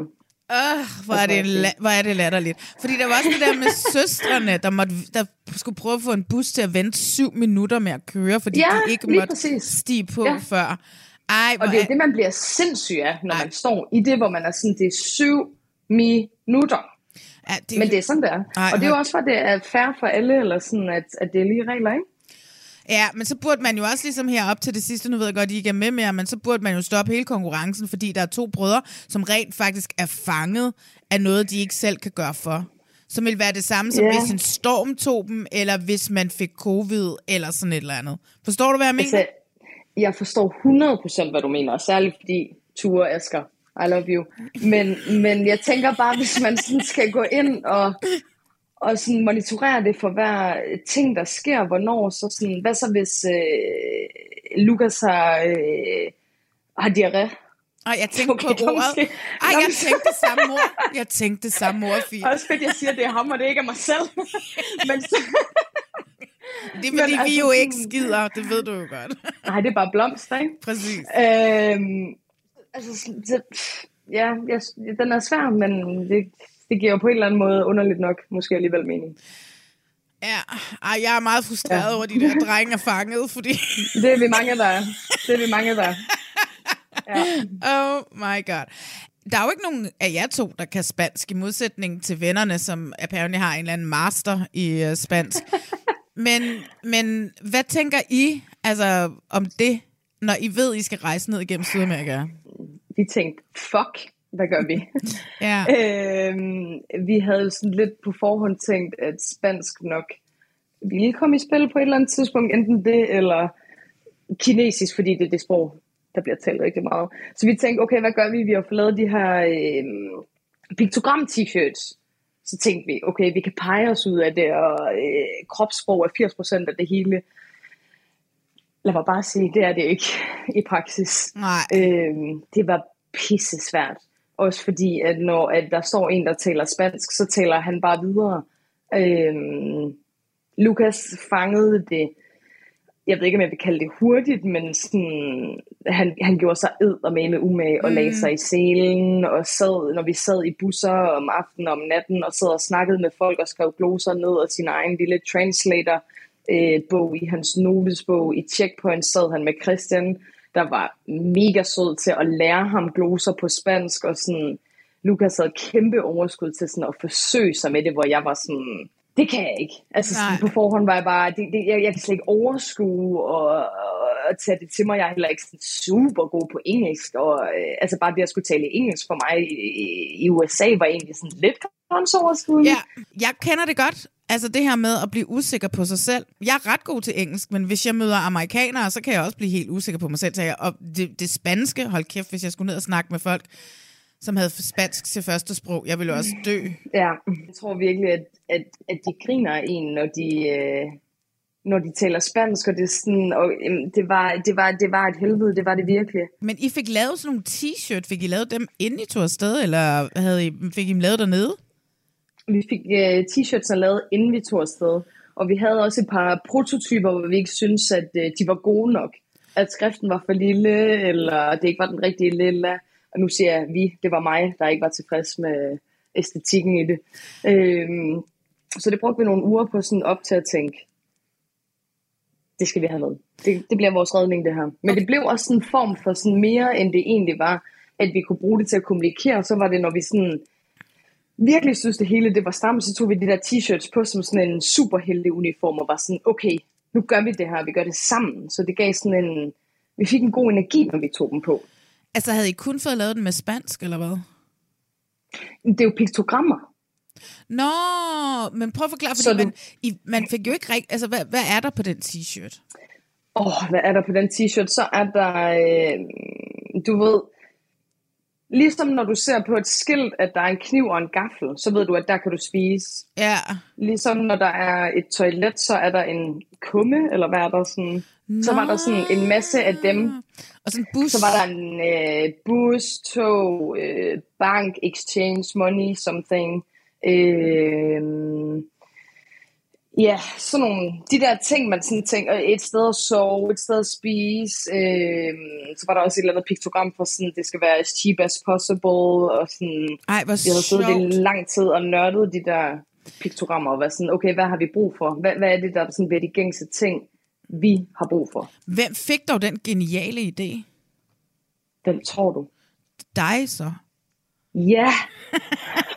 Speaker 1: Øh, hvor, er det, la- hvor er det latterligt. Fordi der var også det der med søstrene, der, måtte, der skulle prøve at få en bus til at vente syv minutter med at køre, fordi
Speaker 2: Ja,
Speaker 1: de ikke måtte
Speaker 2: præcis.
Speaker 1: stige på
Speaker 2: Ja.
Speaker 1: før. Ej,
Speaker 2: Og det er jo det, man bliver sindssyg af, når
Speaker 1: Ej.
Speaker 2: man står i det, hvor man er sådan, det er syv minutter.
Speaker 1: ja, det,
Speaker 2: Men det er sådan, det er.
Speaker 1: Ej,
Speaker 2: og det er jo også for, det er fair for alle, eller sådan, at, at det er lige regler, ikke?
Speaker 1: Ja, men så burde man jo også ligesom her op til det sidste, nu ved jeg godt, I ikke er med mere, men så burde man jo stoppe hele konkurrencen, fordi der er to brødre, som rent faktisk er fanget af noget, de ikke selv kan gøre for. Som vil være det samme, som
Speaker 2: Ja.
Speaker 1: hvis en storm tog dem, eller hvis man fik covid, eller sådan et eller andet. Forstår du, hvad jeg mener?
Speaker 2: Altså, jeg forstår 100% hvad du mener, og særligt fordi Ture Asger, I love you. Men, men jeg tænker bare, hvis man sådan skal gå ind og, og sådan monitorere det for hver ting, der sker, hvornår, så sådan, hvad så hvis øh, Lukas har, øh, har diarré?
Speaker 1: Og jeg tænkte
Speaker 2: Okay,
Speaker 1: på ordet. Ej, jeg tænkte samme ord. Jeg tænkte det samme ord, Fie.
Speaker 2: Også fedt, jeg siger, at det er ham, og det ikke er mig selv. men så,
Speaker 1: Det er
Speaker 2: men
Speaker 1: fordi, vi
Speaker 2: altså
Speaker 1: jo ikke skider. Det ved du jo godt.
Speaker 2: nej, det er bare blomster, ikke?
Speaker 1: Præcis.
Speaker 2: Øhm, altså, det, ja, jeg, den er svær, men det, det giver jo på en eller anden måde underligt nok måske alligevel mening.
Speaker 1: Ja, Ej, jeg er meget frustreret ja. over, at de der drenge er fanget, fordi...
Speaker 2: Det er vi mange, der er. Det er vi mange, der er. Ja.
Speaker 1: Oh my god. Der er jo ikke nogen af jer to, der kan spansk, i modsætning til vennerne, som apparently har en eller anden master i uh, spansk. men, men hvad tænker I altså, om det, når I ved, I skal rejse ned igennem Sydamerika?
Speaker 2: Vi tænkte, fuck, hvad gør vi?
Speaker 1: Ja.
Speaker 2: øhm, vi havde jo sådan lidt på forhånd tænkt, at spansk nok ville komme i spil på et eller andet tidspunkt, enten det eller kinesisk, fordi det er det sprog, der bliver talt rigtig meget. Så vi tænkte, okay, hvad gør vi? Vi har fået lavet de her øh, piktogram-t-shirts. Så tænkte vi, okay, vi kan pege os ud af det, og øh, kropssprog er 80% af det hele. lad mig bare sige, det er det ikke i praksis.
Speaker 1: Nej.
Speaker 2: Øhm, det var pisse svært. Også fordi, at når at der står en, der taler spansk, så taler han bare videre. Øhm, Lukas fangede det, jeg ved ikke, om jeg vil kalde det hurtigt, men sådan, han, han gjorde sig ed og med umage og mm. lagde sig i selen, og sad, når vi sad i busser om aftenen og om natten, og sad og snakkede med folk og skrev gloser ned og sin egen lille translator øh, bog i hans notesbog. I checkpoint sad han med Christian, der var mega sød til at lære ham gloser på spansk, og sådan, Lukas havde kæmpe overskud til sådan at forsøge sig med det, hvor jeg var sådan, det kan jeg ikke. Altså sådan, på forhånd var jeg bare, det, det, jeg, jeg kan slet ikke overskue og, og, og tage det til mig. Jeg er heller ikke sådan super god på engelsk, og øh, altså bare det at skulle tale engelsk for mig i, i USA var egentlig sådan lidt grænseoverskridende.
Speaker 1: Ja, jeg kender det godt. Altså det her med at blive usikker på sig selv. Jeg er ret god til engelsk, men hvis jeg møder amerikanere, så kan jeg også blive helt usikker på mig selv. Så jeg, og det, det spanske, hold kæft, hvis jeg skulle ned og snakke med folk, som havde spansk til første sprog. Jeg ville også dø.
Speaker 2: Ja, jeg tror virkelig, at, at, at de griner en, når de, øh, når de taler spansk, og det, er sådan, og, øh, det, var, det, var, det var et helvede, det var det virkelig.
Speaker 1: Men I fik lavet sådan nogle t-shirt, fik I lavet dem inden I tog afsted, eller havde I, fik I dem lavet dernede?
Speaker 2: Vi fik øh, t-shirts lavet inden vi tog afsted, og vi havde også et par prototyper, hvor vi ikke syntes, at øh, de var gode nok. At skriften var for lille, eller det ikke var den rigtige lille og nu siger jeg vi, det var mig, der ikke var tilfreds med æstetikken i det. Øhm, så det brugte vi nogle uger på sådan op til at tænke, det skal vi have med. Det, det bliver vores redning det her. Men okay. det blev også en form for sådan mere, end det egentlig var, at vi kunne bruge det til at kommunikere. Så var det, når vi sådan virkelig synes det hele det var stramt, så tog vi de der t-shirts på som sådan en superheldig uniform og var sådan, okay, nu gør vi det her, vi gør det sammen. Så det gav sådan en, vi fik en god energi, når vi tog dem på.
Speaker 1: Altså, havde I kun fået lavet den med spansk, eller hvad?
Speaker 2: Det er jo piktogrammer.
Speaker 1: Nå, men prøv at forklare, fordi du... man, I, man fik jo ikke rigtigt... Altså, hvad, hvad er der på den t-shirt?
Speaker 2: Åh, oh, hvad er der på den t-shirt? Så er der, øh, du ved, ligesom når du ser på et skilt, at der er en kniv og en gaffel, så ved du, at der kan du spise.
Speaker 1: Ja.
Speaker 2: Ligesom når der er et toilet, så er der en kumme, eller hvad er der sådan... Nå. Så var der sådan en masse af dem.
Speaker 1: Og sådan bus.
Speaker 2: Så var der en øh, bus, tog, øh, bank, exchange, money, something. Øh, ja, sådan nogle, de der ting, man sådan tænker, et sted at sove, et sted at spise. Øh, så var der også et eller andet piktogram for sådan, det skal være as cheap as possible. Og sådan,
Speaker 1: Ej, hvor
Speaker 2: jeg havde siddet i lang tid og nørdet de der piktogrammer, og været sådan, okay, hvad har vi brug for? Hvad, hvad er det, der sådan bliver de gængse ting? vi har brug for.
Speaker 1: Hvem fik dog den geniale idé?
Speaker 2: Hvem tror du?
Speaker 1: Dig så?
Speaker 2: Ja.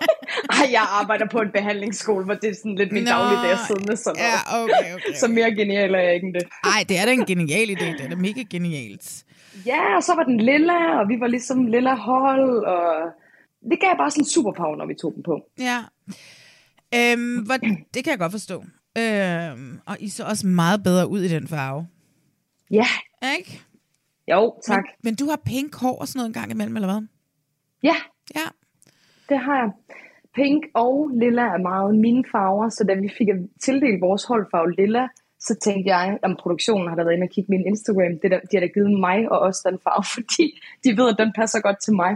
Speaker 2: Ej, jeg arbejder på en behandlingsskole, hvor det er sådan lidt min Nå, dagligdag at sidde med sådan noget.
Speaker 1: Ja, okay, okay, okay.
Speaker 2: Så mere genial er jeg ikke end det.
Speaker 1: Nej, det er da en genial idé. Det er da mega genialt.
Speaker 2: Ja, og så var den lilla, og vi var ligesom lilla hold, og det gav bare sådan en superpower, når vi tog den på.
Speaker 1: Ja. Øhm, hvor, det kan jeg godt forstå. Øhm, og I så også meget bedre ud i den farve.
Speaker 2: Ja.
Speaker 1: Ikke?
Speaker 2: Jo, tak.
Speaker 1: Men, men du har pink hår og sådan noget en gang imellem, eller hvad?
Speaker 2: Ja.
Speaker 1: Ja.
Speaker 2: Det har jeg. Pink og lilla er meget mine farver, så da vi fik tildelt vores holdfarve lilla, så tænkte jeg, at produktionen har der været inde og kigge min Instagram. Det der, de har da givet mig og også den farve, fordi de ved, at den passer godt til mig.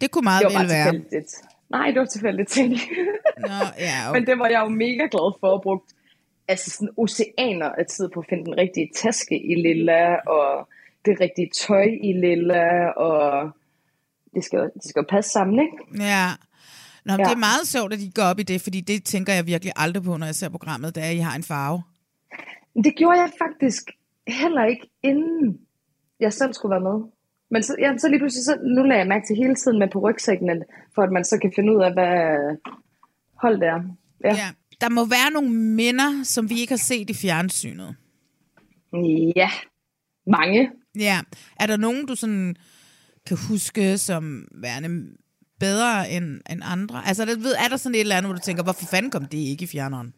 Speaker 1: Det kunne meget
Speaker 2: det
Speaker 1: vel være.
Speaker 2: Tilfældigt. Nej, det var tilfældigt ting.
Speaker 1: Nå, ja, okay.
Speaker 2: Men det var jeg jo mega glad for at bruge altså sådan oceaner af tid på at finde den rigtige taske i lilla, og det rigtige tøj i lilla, og det skal, det skal passe sammen, ikke?
Speaker 1: Ja. Nå, ja. det er meget sjovt, at de går op i det, fordi det tænker jeg virkelig aldrig på, når jeg ser programmet, da I har en farve.
Speaker 2: Det gjorde jeg faktisk heller ikke, inden jeg selv skulle være med. Men så, ja, så lige pludselig, så, nu lader jeg mærke til hele tiden med på rygsækken, for at man så kan finde ud af, hvad hold det er. Ja. ja.
Speaker 1: Der må være nogle minder, som vi ikke har set i fjernsynet.
Speaker 2: Ja, mange.
Speaker 1: Ja. Er der nogen, du sådan kan huske som værende bedre end, end andre? Altså, der, ved, er der sådan et eller andet, hvor du tænker, hvorfor fanden kom det ikke i fjerneren?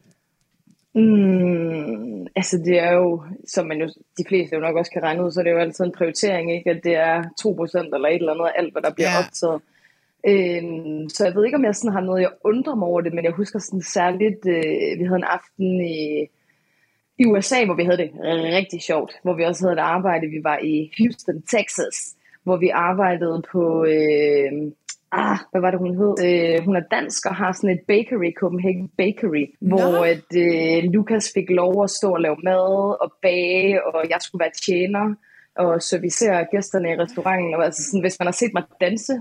Speaker 2: Mm, altså det er jo, som man jo, de fleste jo nok også kan regne ud, så det er jo altid en prioritering, ikke? at det er 2% eller et eller andet af alt, hvad der bliver ja. optaget. Øhm, så jeg ved ikke, om jeg sådan har noget, jeg undrer mig over det, men jeg husker sådan særligt, øh, vi havde en aften i, i USA, hvor vi havde det rigtig sjovt, hvor vi også havde et arbejde. Vi var i Houston, Texas, hvor vi arbejdede på, øh, ah, hvad var det hun hed? Øh, hun er dansk og har sådan et bakery, Copenhagen Bakery, no. hvor at, øh, Lukas fik lov at stå og lave mad og bage, og jeg skulle være tjener og servicere gæsterne i restauranten. Og altså sådan, hvis man har set mig danse,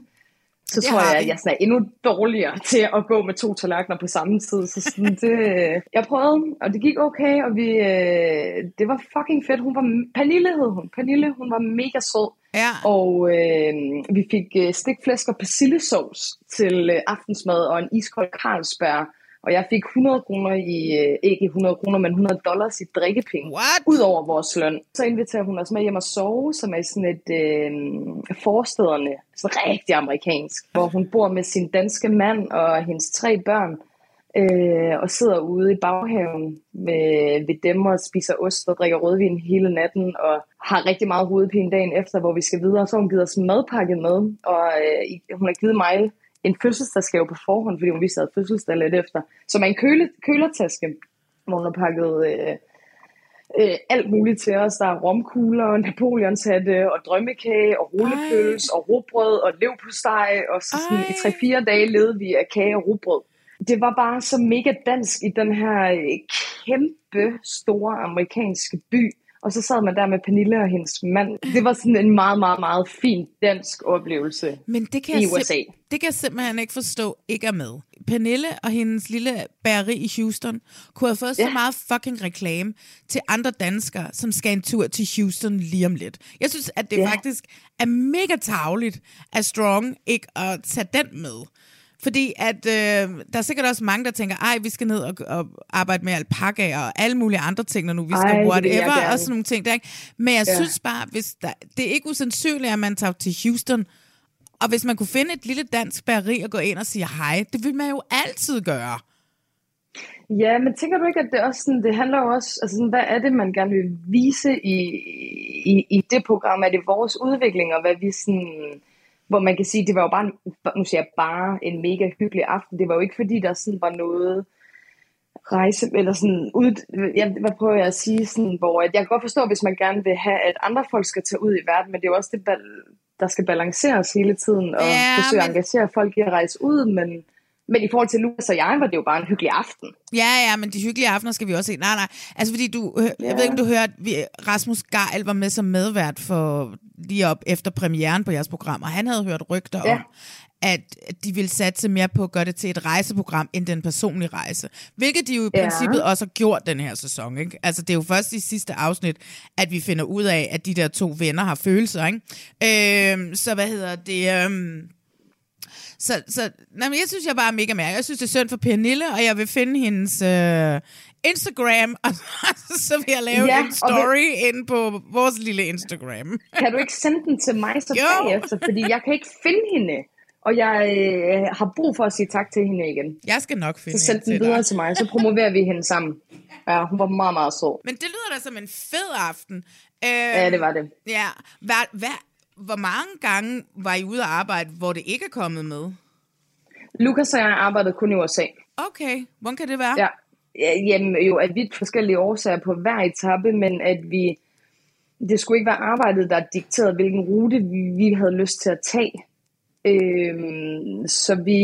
Speaker 2: så det tror jeg, at jeg er endnu dårligere til at gå med to tallerkener på samme tid. Så sådan, det, jeg prøvede, og det gik okay, og vi, øh, det var fucking fedt. Hun var, Pernille hed hun. Pernille, hun var mega sød.
Speaker 1: Ja.
Speaker 2: Og øh, vi fik øh, stikflæsk og persillesauce til øh, aftensmad og en iskold Carlsberg og jeg fik 100 kroner i, øh, ikke 100 kroner, men 100 dollars i drikkepenge.
Speaker 1: What?
Speaker 2: Ud over vores løn. Så inviterer hun os med hjem og sove, som er sådan et øh, forstederne, så rigtig amerikansk, hvor hun bor med sin danske mand og hendes tre børn. Øh, og sidder ude i baghaven ved, ved dem og spiser ost og drikker rødvin hele natten og har rigtig meget hovedpine dagen efter, hvor vi skal videre. Så hun givet os madpakke med, og øh, hun har givet mig en fødselsdagsgave på forhånd, fordi hun vidste, at fødselsdag lidt efter, som er en køle, kølertaske, hvor hun har pakket øh, øh, alt muligt til os. Der er romkugler, napoleonshatte og drømmekage og rullepøls og råbrød og levpostej, og så sådan, i 3-4 dage levede vi af kage og rugbrød. Det var bare så mega dansk i den her øh, kæmpe store amerikanske by, og så sad man der med Pernille og hendes mand. Det var sådan en meget, meget, meget fin dansk oplevelse
Speaker 1: Men det kan
Speaker 2: i
Speaker 1: jeg
Speaker 2: USA.
Speaker 1: Det kan jeg simpelthen ikke forstå ikke er med. Pernille og hendes lille bageri i Houston kunne have fået ja. så meget fucking reklame til andre danskere, som skal en tur til Houston lige om lidt. Jeg synes, at det ja. faktisk er mega tavligt af Strong ikke at tage den med. Fordi at øh, der er sikkert også mange, der tænker, ej, vi skal ned og, og arbejde med alpaka og alle mulige andre ting, når nu vi skal ej, whatever, og sådan nogle ting. Der, ikke? Men jeg ja. synes bare, hvis der, det er ikke usandsynligt, at man tager til Houston, og hvis man kunne finde et lille dansk bageri og gå ind og sige hej, det vil man jo altid gøre.
Speaker 2: Ja, men tænker du ikke, at det også sådan, det handler jo også, altså sådan, hvad er det, man gerne vil vise i, i, i det program? Er det vores udvikling, og hvad vi sådan, hvor man kan sige, det var jo bare, nu siger jeg bare, en mega hyggelig aften. Det var jo ikke fordi, der sådan var noget rejse, eller sådan ud, ja, hvad prøver jeg at sige, sådan, hvor at jeg kan godt forstå, hvis man gerne vil have, at andre folk skal tage ud i verden, men det er jo også det, der skal balanceres hele tiden, og ja, forsøge men... at engagere folk i at rejse ud, men men i forhold til Lukas og jeg, var det jo bare en hyggelig aften.
Speaker 1: Ja, ja, men de hyggelige aftener skal vi også se. Nej, nej. Altså fordi du, ja. jeg ved ikke, om du hørte, Rasmus Geil var med som medvært for lige op efter premieren på jeres program, og han havde hørt rygter ja. om, at de ville satse mere på at gøre det til et rejseprogram end den personlige rejse. Hvilket de jo i ja. princippet også har gjort den her sæson. Ikke? Altså det er jo først i sidste afsnit, at vi finder ud af, at de der to venner har følelser. Ikke? Øhm, så hvad hedder det... Øhm, så, så nej, men jeg synes, jeg bare er mega mærke. Jeg synes, det er synd for Pernille, og jeg vil finde hendes øh, Instagram, og så vil jeg lave ja, en story det... ind på vores lille Instagram.
Speaker 2: Kan du ikke sende den til mig så bagefter? Fordi jeg kan ikke finde hende. Og jeg øh, har brug for at sige tak til hende igen.
Speaker 1: Jeg skal nok finde
Speaker 2: Så send den videre dig. til mig, så promoverer vi hende sammen. Ja, hun var meget, meget sød.
Speaker 1: Men det lyder da som en fed aften.
Speaker 2: Øh, ja, det var det.
Speaker 1: Ja. Hvad, hvad, hvor mange gange var I ude at arbejde, hvor det ikke er kommet med?
Speaker 2: Lukas og jeg arbejdede kun i USA.
Speaker 1: Okay, hvordan kan det være?
Speaker 2: Ja, jamen jo, at vi forskellige årsager på hver etape, men at vi, det skulle ikke være arbejdet, der dikterede, hvilken rute vi, havde lyst til at tage. Øhm, så vi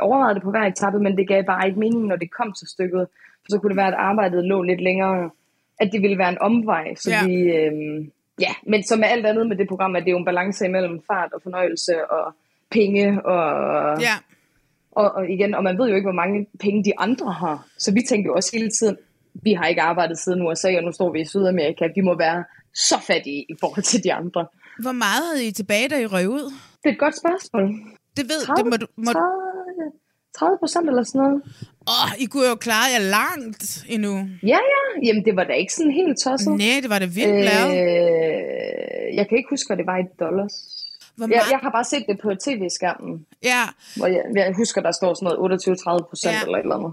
Speaker 2: overvejede det på hver etape, men det gav bare ikke mening, når det kom til stykket. For så kunne det være, at arbejdet lå lidt længere, at det ville være en omvej. Så ja. vi, øhm, ja, men som med alt andet med det program, at det er jo en balance imellem fart og fornøjelse og penge og...
Speaker 1: Ja.
Speaker 2: Og, og igen, og man ved jo ikke, hvor mange penge de andre har. Så vi tænkte jo også hele tiden, vi har ikke arbejdet siden USA, og nu står vi i Sydamerika. Vi må være så fattige i forhold til de andre.
Speaker 1: Hvor meget havde I tilbage, da I røg ud?
Speaker 2: Det er et godt spørgsmål.
Speaker 1: Det ved 30, det må du... Må...
Speaker 2: 30, 30 procent eller sådan noget.
Speaker 1: Åh, oh, I kunne jo klare jer langt endnu.
Speaker 2: Ja, ja. Jamen, det var da ikke sådan helt tosset.
Speaker 1: Nej, det var det vildt lavet.
Speaker 2: Øh, jeg kan ikke huske, hvad det var i dollars. Hvor jeg, jeg har bare set det på tv-skærmen.
Speaker 1: Ja.
Speaker 2: Hvor jeg, jeg husker, der står sådan noget 28-30 procent ja. eller et eller andet.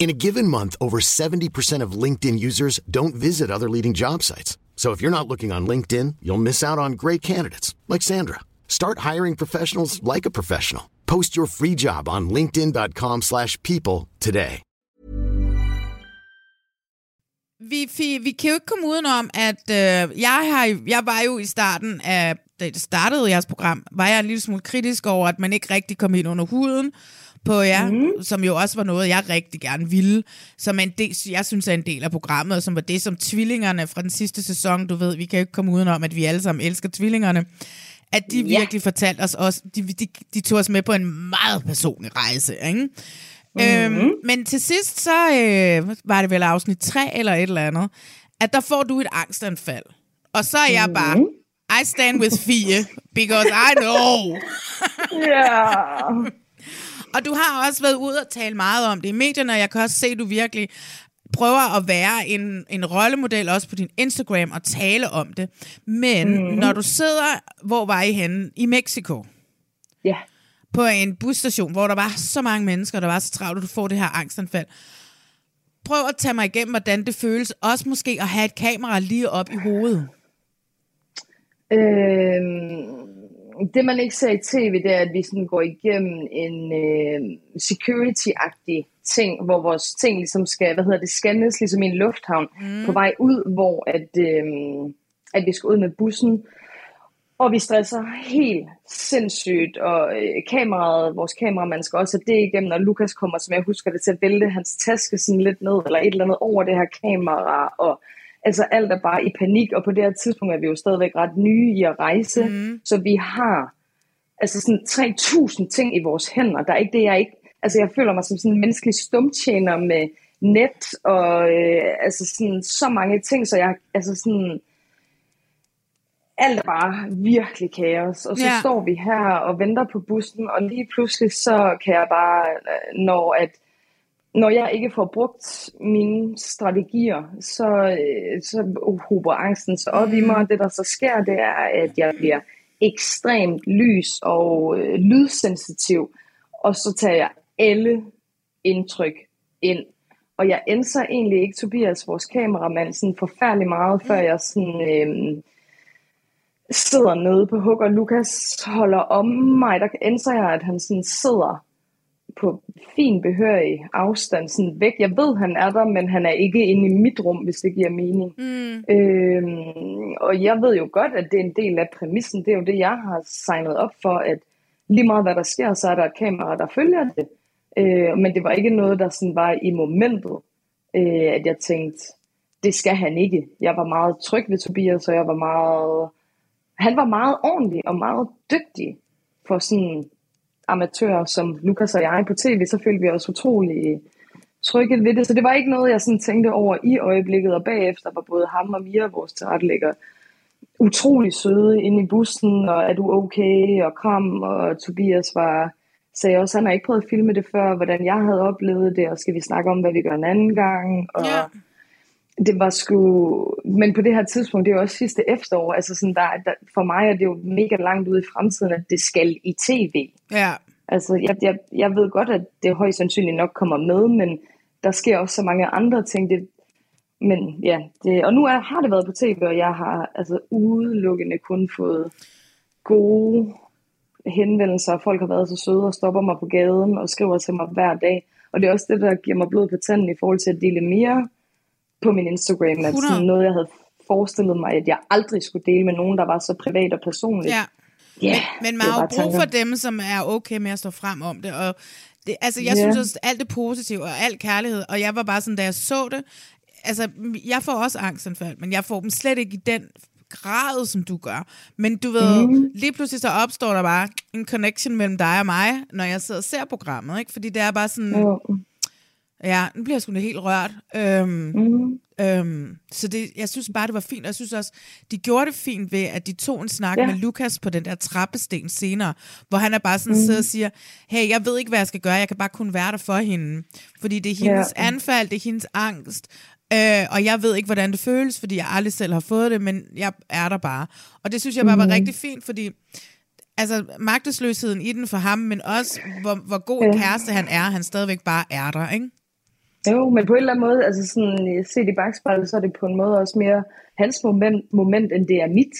Speaker 3: In a given month, over 70% of LinkedIn users don't visit other leading job sites. So if you're not looking on LinkedIn, you'll miss out on great candidates like Sandra. Start hiring professionals like a professional. Post your free job on linkedin.com/people slash people today.
Speaker 1: Vi, vi, vi kan jo ikke komme udenom, at øh, jeg, har, jeg var jo i starten af, da det startede jeres program, var jeg en lille smule kritisk over, at man ikke rigtig kom ind under huden på jer, mm. som jo også var noget, jeg rigtig gerne ville, som en del, jeg synes er en del af programmet, og som var det, som tvillingerne fra den sidste sæson, du ved, vi kan ikke komme udenom, at vi alle sammen elsker tvillingerne, at de
Speaker 2: Ja.
Speaker 1: virkelig fortalte os også, de, de, de tog os med på en meget personlig rejse, ikke? Mm-hmm. Øhm, men til sidst, så øh, var det vel afsnit 3 eller et eller andet, at der får du et angstanfald. Og så er jeg bare, I stand with Fie, because I know.
Speaker 2: Ja.
Speaker 1: Og du har også været ude og tale meget om det i medierne, og jeg kan også se, at du virkelig prøver at være en, en rollemodel også på din Instagram og tale om det. Men mm. når du sidder, hvor var I henne? I Mexico.
Speaker 2: Ja.
Speaker 1: På en busstation, hvor der var så mange mennesker, der var så travlt, at du får det her angstanfald. Prøv at tage mig igennem, hvordan det føles. Også måske at have et kamera lige op i hovedet.
Speaker 2: Øhm, det man ikke ser i tv, det er, at vi sådan går igennem en øh, security-agtig ting, hvor vores ting ligesom skal, hvad hedder det, scannes ligesom i en lufthavn mm. på vej ud, hvor at, øh, at vi skal ud med bussen. Og vi stresser helt sindssygt, og øh, kameraet, vores kameramand skal også have det igennem, og Lukas kommer, som jeg husker det, til at vælte hans taske sådan lidt ned, eller et eller andet over det her kamera, og altså alt er bare i panik, og på det her tidspunkt er vi jo stadigvæk ret nye i at rejse, mm. så vi har altså sådan 3.000 ting i vores hænder, der er ikke det, jeg ikke, altså jeg føler mig som sådan en menneskelig stumtjener med net, og øh, altså sådan så mange ting, så jeg, altså sådan, alt er bare virkelig kaos. Og så
Speaker 1: Ja.
Speaker 2: står vi her og venter på bussen, og lige pludselig så kan jeg bare, øh, når at når jeg ikke får brugt mine strategier, så, øh, så hober angsten så op i mig. Det, der så sker, det er, at jeg bliver ekstremt lys og øh, lydsensitiv, og så tager jeg alle indtryk ind. Og jeg ændrer egentlig ikke Tobias, vores kameramand, sådan forfærdelig meget, før jeg sådan, øh, sidder nede på hug, og Lukas holder om mig. Der ændrer jeg, at han sådan sidder på fin behørig afstand sådan væk. Jeg ved, han er der, men han er ikke inde i mit rum, hvis det giver mening. Mm. Øhm, og jeg ved jo godt, at det er en del af præmissen. Det er jo det, jeg har signet op for, at lige meget hvad der sker, så er der et kamera, der følger det. Øh, men det var ikke noget, der sådan var i momentet, øh, at jeg tænkte, det skal han ikke. Jeg var meget tryg ved Tobias, og jeg var meget... Han var meget ordentlig og meget dygtig for sådan amatører som Lukas og jeg på tv, så følte vi os utrolig trygge ved det. Så det var ikke noget, jeg sådan tænkte over i øjeblikket, og bagefter var både ham og Mia, vores tilrettelægger, utrolig søde inde i bussen, og er du okay, og kram, og Tobias var, sagde også, han har ikke prøvet at filme det før, hvordan jeg havde oplevet det, og skal vi snakke om, hvad vi gør en anden gang, og
Speaker 1: Yeah
Speaker 2: det var sgu, men på det her tidspunkt, det er jo også sidste efterår, altså sådan der, der, for mig er det jo mega langt ude i fremtiden, at det skal i tv.
Speaker 1: Ja.
Speaker 2: Altså, jeg, jeg, jeg ved godt, at det højst sandsynligt nok kommer med, men der sker også så mange andre ting. Det, men ja, det, og nu er, har det været på tv, og jeg har altså udelukkende kun fået gode henvendelser. Folk har været så søde og stopper mig på gaden og skriver til mig hver dag. Og det er også det, der giver mig blod på tanden i forhold til at dele mere på min Instagram. At
Speaker 1: 100.
Speaker 2: sådan noget, jeg havde forestillet mig, at jeg aldrig skulle dele med nogen, der var så privat og personligt.
Speaker 1: ja.
Speaker 2: Yeah,
Speaker 1: Men man
Speaker 2: det er
Speaker 1: har jo brug for dem, som er okay med at stå frem om det. Og det altså, jeg
Speaker 2: Ja.
Speaker 1: synes også, alt det positive og alt kærlighed, og jeg var bare sådan, da jeg så det, altså, jeg får også angstanfald, men jeg får dem slet ikke i den grad, som du gør. Men du ved, mm. lige pludselig så opstår der bare en connection mellem dig og mig, når jeg sidder og ser programmet, ikke? Fordi det er bare sådan,
Speaker 2: Jo.
Speaker 1: Ja, nu bliver jeg sgu helt rørt. Øhm,
Speaker 2: Mm.
Speaker 1: øhm, så det, jeg synes bare, det var fint. Og jeg synes også, de gjorde det fint ved, at de tog en snak ja. Med Lukas på den der trappesten senere, hvor han er bare sådan mm. sidder og siger, hey, jeg ved ikke, hvad jeg skal gøre, jeg kan bare kun være der for hende. Fordi det er hendes
Speaker 2: Ja.
Speaker 1: anfald, det er hendes angst. Øh, og jeg ved ikke, hvordan det føles, fordi jeg aldrig selv har fået det, men jeg er der bare. Og det synes jeg bare var rigtig fint, fordi altså magtesløsheden i den for ham, men også hvor, hvor god en kæreste han er, han stadigvæk bare er der, ikke?
Speaker 2: Jo, men på en eller anden måde, altså sådan, set i bagspejlet, så er det på en måde også mere hans moment, moment end det er mit.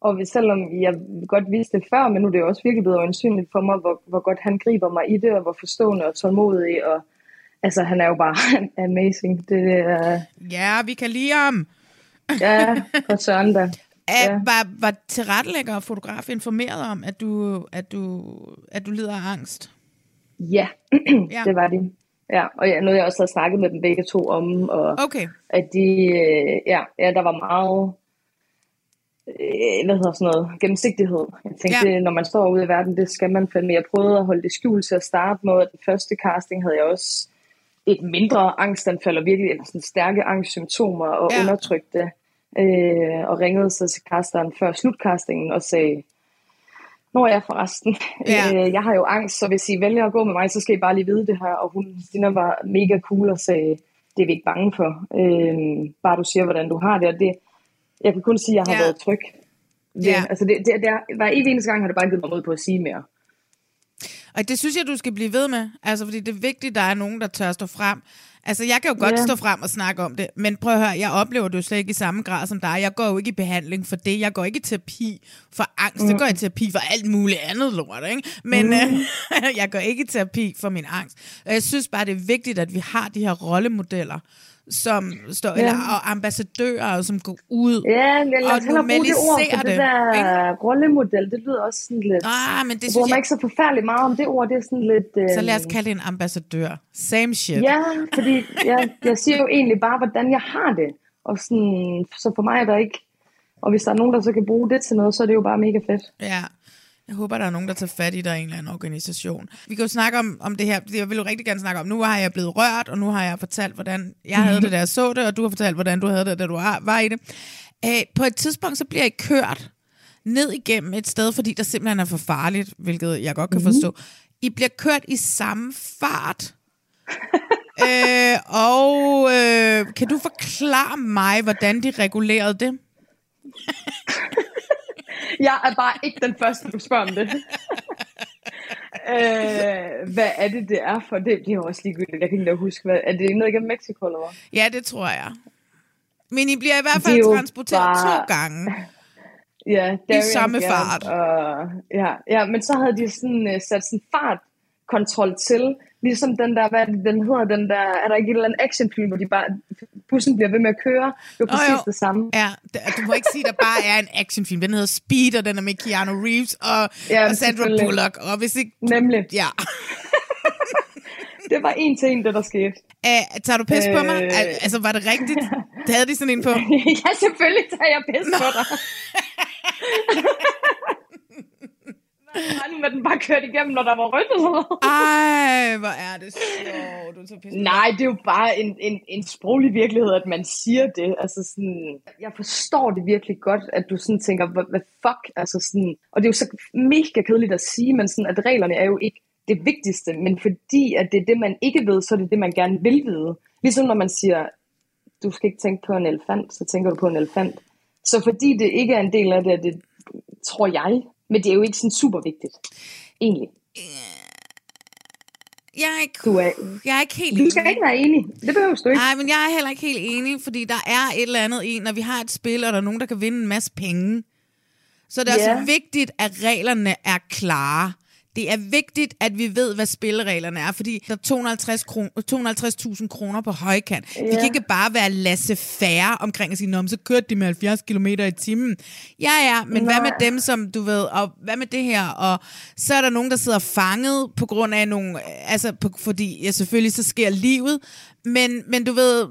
Speaker 2: Og hvis- selvom jeg godt vidste det før, men nu er det jo også virkelig blevet øjensynligt for mig, hvor, hvor godt han griber mig i det, og hvor forstående og tålmodig, og altså han er jo bare amazing. Det er,
Speaker 1: Ja, vi kan lide ham.
Speaker 2: ja, da.
Speaker 1: Er,
Speaker 2: Ja.
Speaker 1: var, var tilrettelægger og fotograf informeret om, at du, at du, at du lider af angst?
Speaker 2: Ja,
Speaker 1: Ja.
Speaker 2: det var de. Ja, og ja, noget jeg også havde snakket med dem begge to om, og
Speaker 1: Okay.
Speaker 2: at de, øh, ja, ja, der var meget, øh, hvad hedder sådan noget, gennemsigtighed. Jeg tænkte,
Speaker 1: Ja.
Speaker 2: når man står ude i verden, det skal man fandme. Jeg prøvede at holde det skjult til at starte med, at den første casting havde jeg også et mindre angstanfald, og virkelig eller sådan stærke angstsymptomer, og
Speaker 1: Ja.
Speaker 2: ja. undertrykte, øh, og ringede så til casteren før slutcastingen og sagde, Nå ja, forresten.
Speaker 1: Ja.
Speaker 2: Øh, jeg har jo angst, så hvis I vælger at gå med mig, så skal I bare lige vide det her. Og hun, Stina var mega cool og sagde, det er vi ikke bange for. Øh, bare du siger, hvordan du har det. Og det jeg kan kun sige, at jeg har
Speaker 1: Ja.
Speaker 2: været tryg. Det,
Speaker 1: Ja.
Speaker 2: Altså det, det, det, er- hver evig eneste gang har det bare givet mig mod på at sige mere.
Speaker 1: Og det synes jeg, du skal blive ved med. Altså, fordi det er vigtigt, at der er nogen, der tør stå frem. Altså, jeg kan jo godt
Speaker 2: Ja.
Speaker 1: stå frem og snakke om det, men prøv at høre, jeg oplever det jo slet ikke i samme grad som dig. Jeg går jo ikke i behandling for det. Jeg går ikke i terapi for angst. Mm. Det går jeg i terapi for alt muligt andet lort, ikke? Men mm. øh, jeg går ikke i terapi for min angst. Og jeg synes bare, det er vigtigt, at vi har de her rollemodeller, som står, ja. eller, og ambassadører, som går ud
Speaker 2: Ja, os
Speaker 1: og
Speaker 2: bruge det ord,
Speaker 1: normaliserer
Speaker 2: det,
Speaker 1: det.
Speaker 2: der rollemodel, det lyder også sådan lidt...
Speaker 1: Ah, men det
Speaker 2: jeg
Speaker 1: jeg,
Speaker 2: ikke så forfærdeligt meget om det ord, det er sådan lidt... Øh,
Speaker 1: så lad os kalde det en ambassadør. Same shit.
Speaker 2: Ja, fordi jeg, jeg siger jo egentlig bare, hvordan jeg har det. Og sådan, så for mig er der ikke... Og hvis der er nogen, der så kan bruge det til noget, så er det jo bare mega fedt.
Speaker 1: Ja. Jeg håber, der er nogen, der tager fat i dig i en eller anden organisation. Vi kan jo snakke om, om det her. Jeg vil jo rigtig gerne snakke om, nu har jeg blevet rørt, og nu har jeg fortalt, hvordan jeg havde det, da jeg så det, og du har fortalt, hvordan du havde det, da du var i det. Æh, på et tidspunkt, så bliver jeg kørt ned igennem et sted, fordi der simpelthen er for farligt, hvilket jeg godt kan forstå. I bliver kørt i samme fart. øh, og øh, kan du forklare mig, hvordan de regulerede det?
Speaker 2: Jeg er bare ikke den første, du spørger om det. øh, hvad er det, det er for? Det, det er også ligegyldigt. Jeg kan ikke huske, hvad, er det noget igennem Mexico, eller hvad?
Speaker 1: Ja, det tror jeg. Men I bliver i hvert
Speaker 2: er
Speaker 1: fald transporteret
Speaker 2: bare-
Speaker 1: to gange.
Speaker 2: Ja, Darien
Speaker 1: samme
Speaker 2: Gant
Speaker 1: fart.
Speaker 2: Og, ja, ja, men så havde de sådan, uh, sat sådan fartkontrol til, ligesom den der, hvad er den hedder, den der, er der ikke et eller andet actionfilm, hvor de bare, bussen bliver ved med at køre, det
Speaker 1: Nå,
Speaker 2: præcis
Speaker 1: jo.
Speaker 2: det samme.
Speaker 1: Ja, du må ikke sige, at der bare er en actionfilm. Den hedder Speed, og den er med Keanu Reeves og,
Speaker 2: Ja,
Speaker 1: og Sandra. Bullock. Og hvis ikke...
Speaker 2: Nemlig.
Speaker 1: Ja.
Speaker 2: Det var en til en, det der skete.
Speaker 1: Æ, tager du pis øh... på mig?
Speaker 2: Øh.
Speaker 1: Al- Altså, var det rigtigt? Havde de sådan en på?
Speaker 2: ja, selvfølgelig tager jeg pis på dig. Nu med den bare kørt igennem, når der var rødt og sådan noget.
Speaker 1: Ej, hvor er det sjovt. Du tager pis på mig.
Speaker 2: Nej, det er jo bare en, en, en sproglig virkelighed, at man siger det. Altså sådan, jeg forstår det virkelig godt, at du sådan tænker, hvad, hvad fuck? Altså sådan, og det er jo så mega kedeligt at sige, men sådan, at reglerne er jo ikke det vigtigste, men fordi at det er det, man ikke ved, så er det det, man gerne vil vide. Ligesom når man siger, du skal ikke tænke på en elefant, så tænker du på en elefant. Så fordi det ikke er en del af det, det tror jeg, men det er jo ikke sådan super vigtigt. Egentlig.
Speaker 1: Jeg er ikke,
Speaker 2: Du er,
Speaker 1: jeg er ikke helt
Speaker 2: du skal
Speaker 1: enig.
Speaker 2: ikke være enig. Det behøver du ikke.
Speaker 1: Nej, men jeg er heller ikke helt enig, fordi der er et eller andet i, når vi har et spil, og der er nogen, der kan vinde en masse penge. Så det er
Speaker 2: Ja.
Speaker 1: også vigtigt, at reglerne er klare. Det er vigtigt, at vi ved, hvad spillereglerne er, fordi der er 250 kron- 250.000 kroner på højkant. Ja. Vi kan ikke bare være lasse færre omkring at sige, Nå, så kørte de med 70 km i timen. Ja, ja, men Nej. hvad med dem, som du ved, og hvad med det her? Og så er der nogen, der sidder fanget på grund af nogle, altså på, fordi ja, selvfølgelig så sker livet, men, men du ved,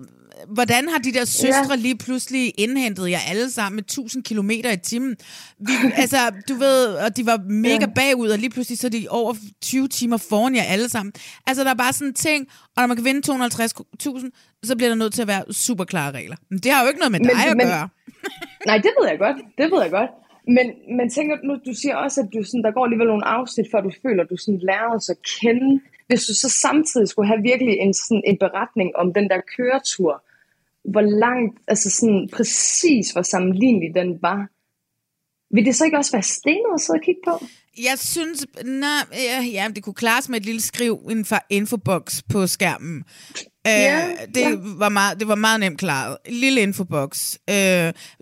Speaker 1: hvordan har de der søstre ja. lige pludselig indhentet jer alle sammen med 1000 km i timen? Vi, altså, du ved, og de var mega ja. bagud, og lige pludselig så er de over 20 timer foran jer alle sammen. Altså, der er bare sådan en ting, og når man kan vinde 250.000, så bliver der nødt til at være super klare regler. Men det har jo ikke noget med men, dig at men, gøre.
Speaker 2: nej, det ved jeg godt. Det ved jeg godt. Men, men tænker nu, du siger også, at du sådan, der går alligevel nogle afsnit, før du føler, at du sådan lærer os at kende. Hvis du så samtidig skulle have virkelig en, sådan, en beretning om den der køretur, hvor langt, altså sådan præcis hvor sammenlignelig den var, vil det så ikke også være stenet at sidde og kigge på?
Speaker 1: Jeg synes, nej, ja, det kunne klares med et lille skriv inden for infobox på skærmen. Ja, øh, det, ja. var meget, det var meget nemt klaret. Lille infobox. Øh,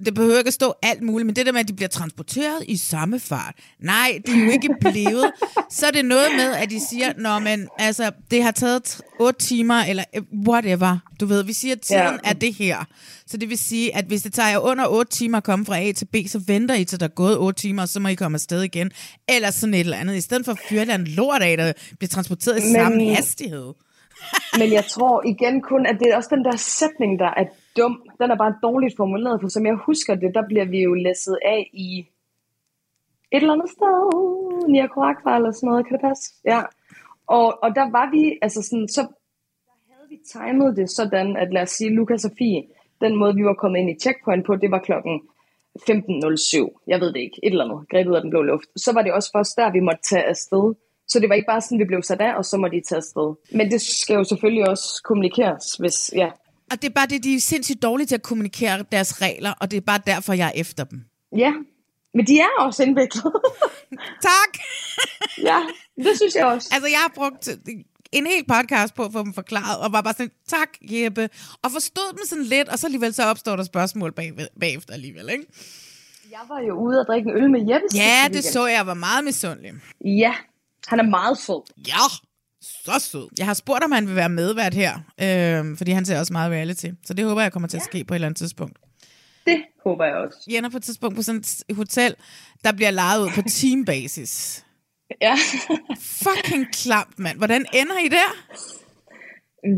Speaker 1: det behøver ikke at stå alt muligt, men det der med, at de bliver transporteret i samme fart. Nej, det er jo ikke blevet. Så er det noget med, at de siger, Nå, men altså, det har taget 8 timer, eller øh, whatever. Du ved, vi siger, at tiden ja. er det her. Så det vil sige, at hvis det tager under 8 timer at komme fra A til B, så venter I til der er gået 8 timer, og så må I komme afsted igen. Eller sådan et eller andet. I stedet for at fyre en lort af, der bliver transporteret i men... samme hastighed.
Speaker 2: Men jeg tror igen kun, at det er også den der sætning, der er dum. Den er bare dårligt formuleret, for som jeg husker det, der bliver vi jo læsset af i et eller andet sted. Nia eller sådan noget, kan det passe? Ja. Og, og der var vi, altså sådan, så der havde vi timet det sådan, at lad os sige, Lukas og Fie, den måde, vi var kommet ind i checkpoint på, det var klokken 15.07. Jeg ved det ikke. Et eller andet. Grebet af den blå luft. Så var det også først der, vi måtte tage afsted. Så det var ikke bare sådan, vi blev sat af, og så må de tage afsted. Men det skal jo selvfølgelig også kommunikeres, hvis, ja.
Speaker 1: Og det er bare det, de er sindssygt dårlige til at kommunikere deres regler, og det er bare derfor, jeg er efter dem.
Speaker 2: Ja, men de er også indviklet.
Speaker 1: tak!
Speaker 2: ja, det synes jeg også.
Speaker 1: Altså, jeg har brugt en hel podcast på at få dem forklaret, og var bare sådan, tak Jeppe, og forstod dem sådan lidt, og så alligevel så opstår der spørgsmål bag, bagefter alligevel, ikke?
Speaker 2: Jeg var jo ude og drikke en øl med Jeppe.
Speaker 1: Ja, det så jeg, var meget misundelig.
Speaker 2: Ja, han er meget sød.
Speaker 1: Ja, så sød. Jeg har spurgt, om han vil være medvært her, øh, fordi han ser også meget reality. Så det håber jeg kommer til at ske på et eller andet tidspunkt.
Speaker 2: Det håber jeg også.
Speaker 1: Jeg ender på et tidspunkt på sådan et hotel, der bliver lejet ud på teambasis.
Speaker 2: Ja.
Speaker 1: Fucking klamt, mand. Hvordan ender I der?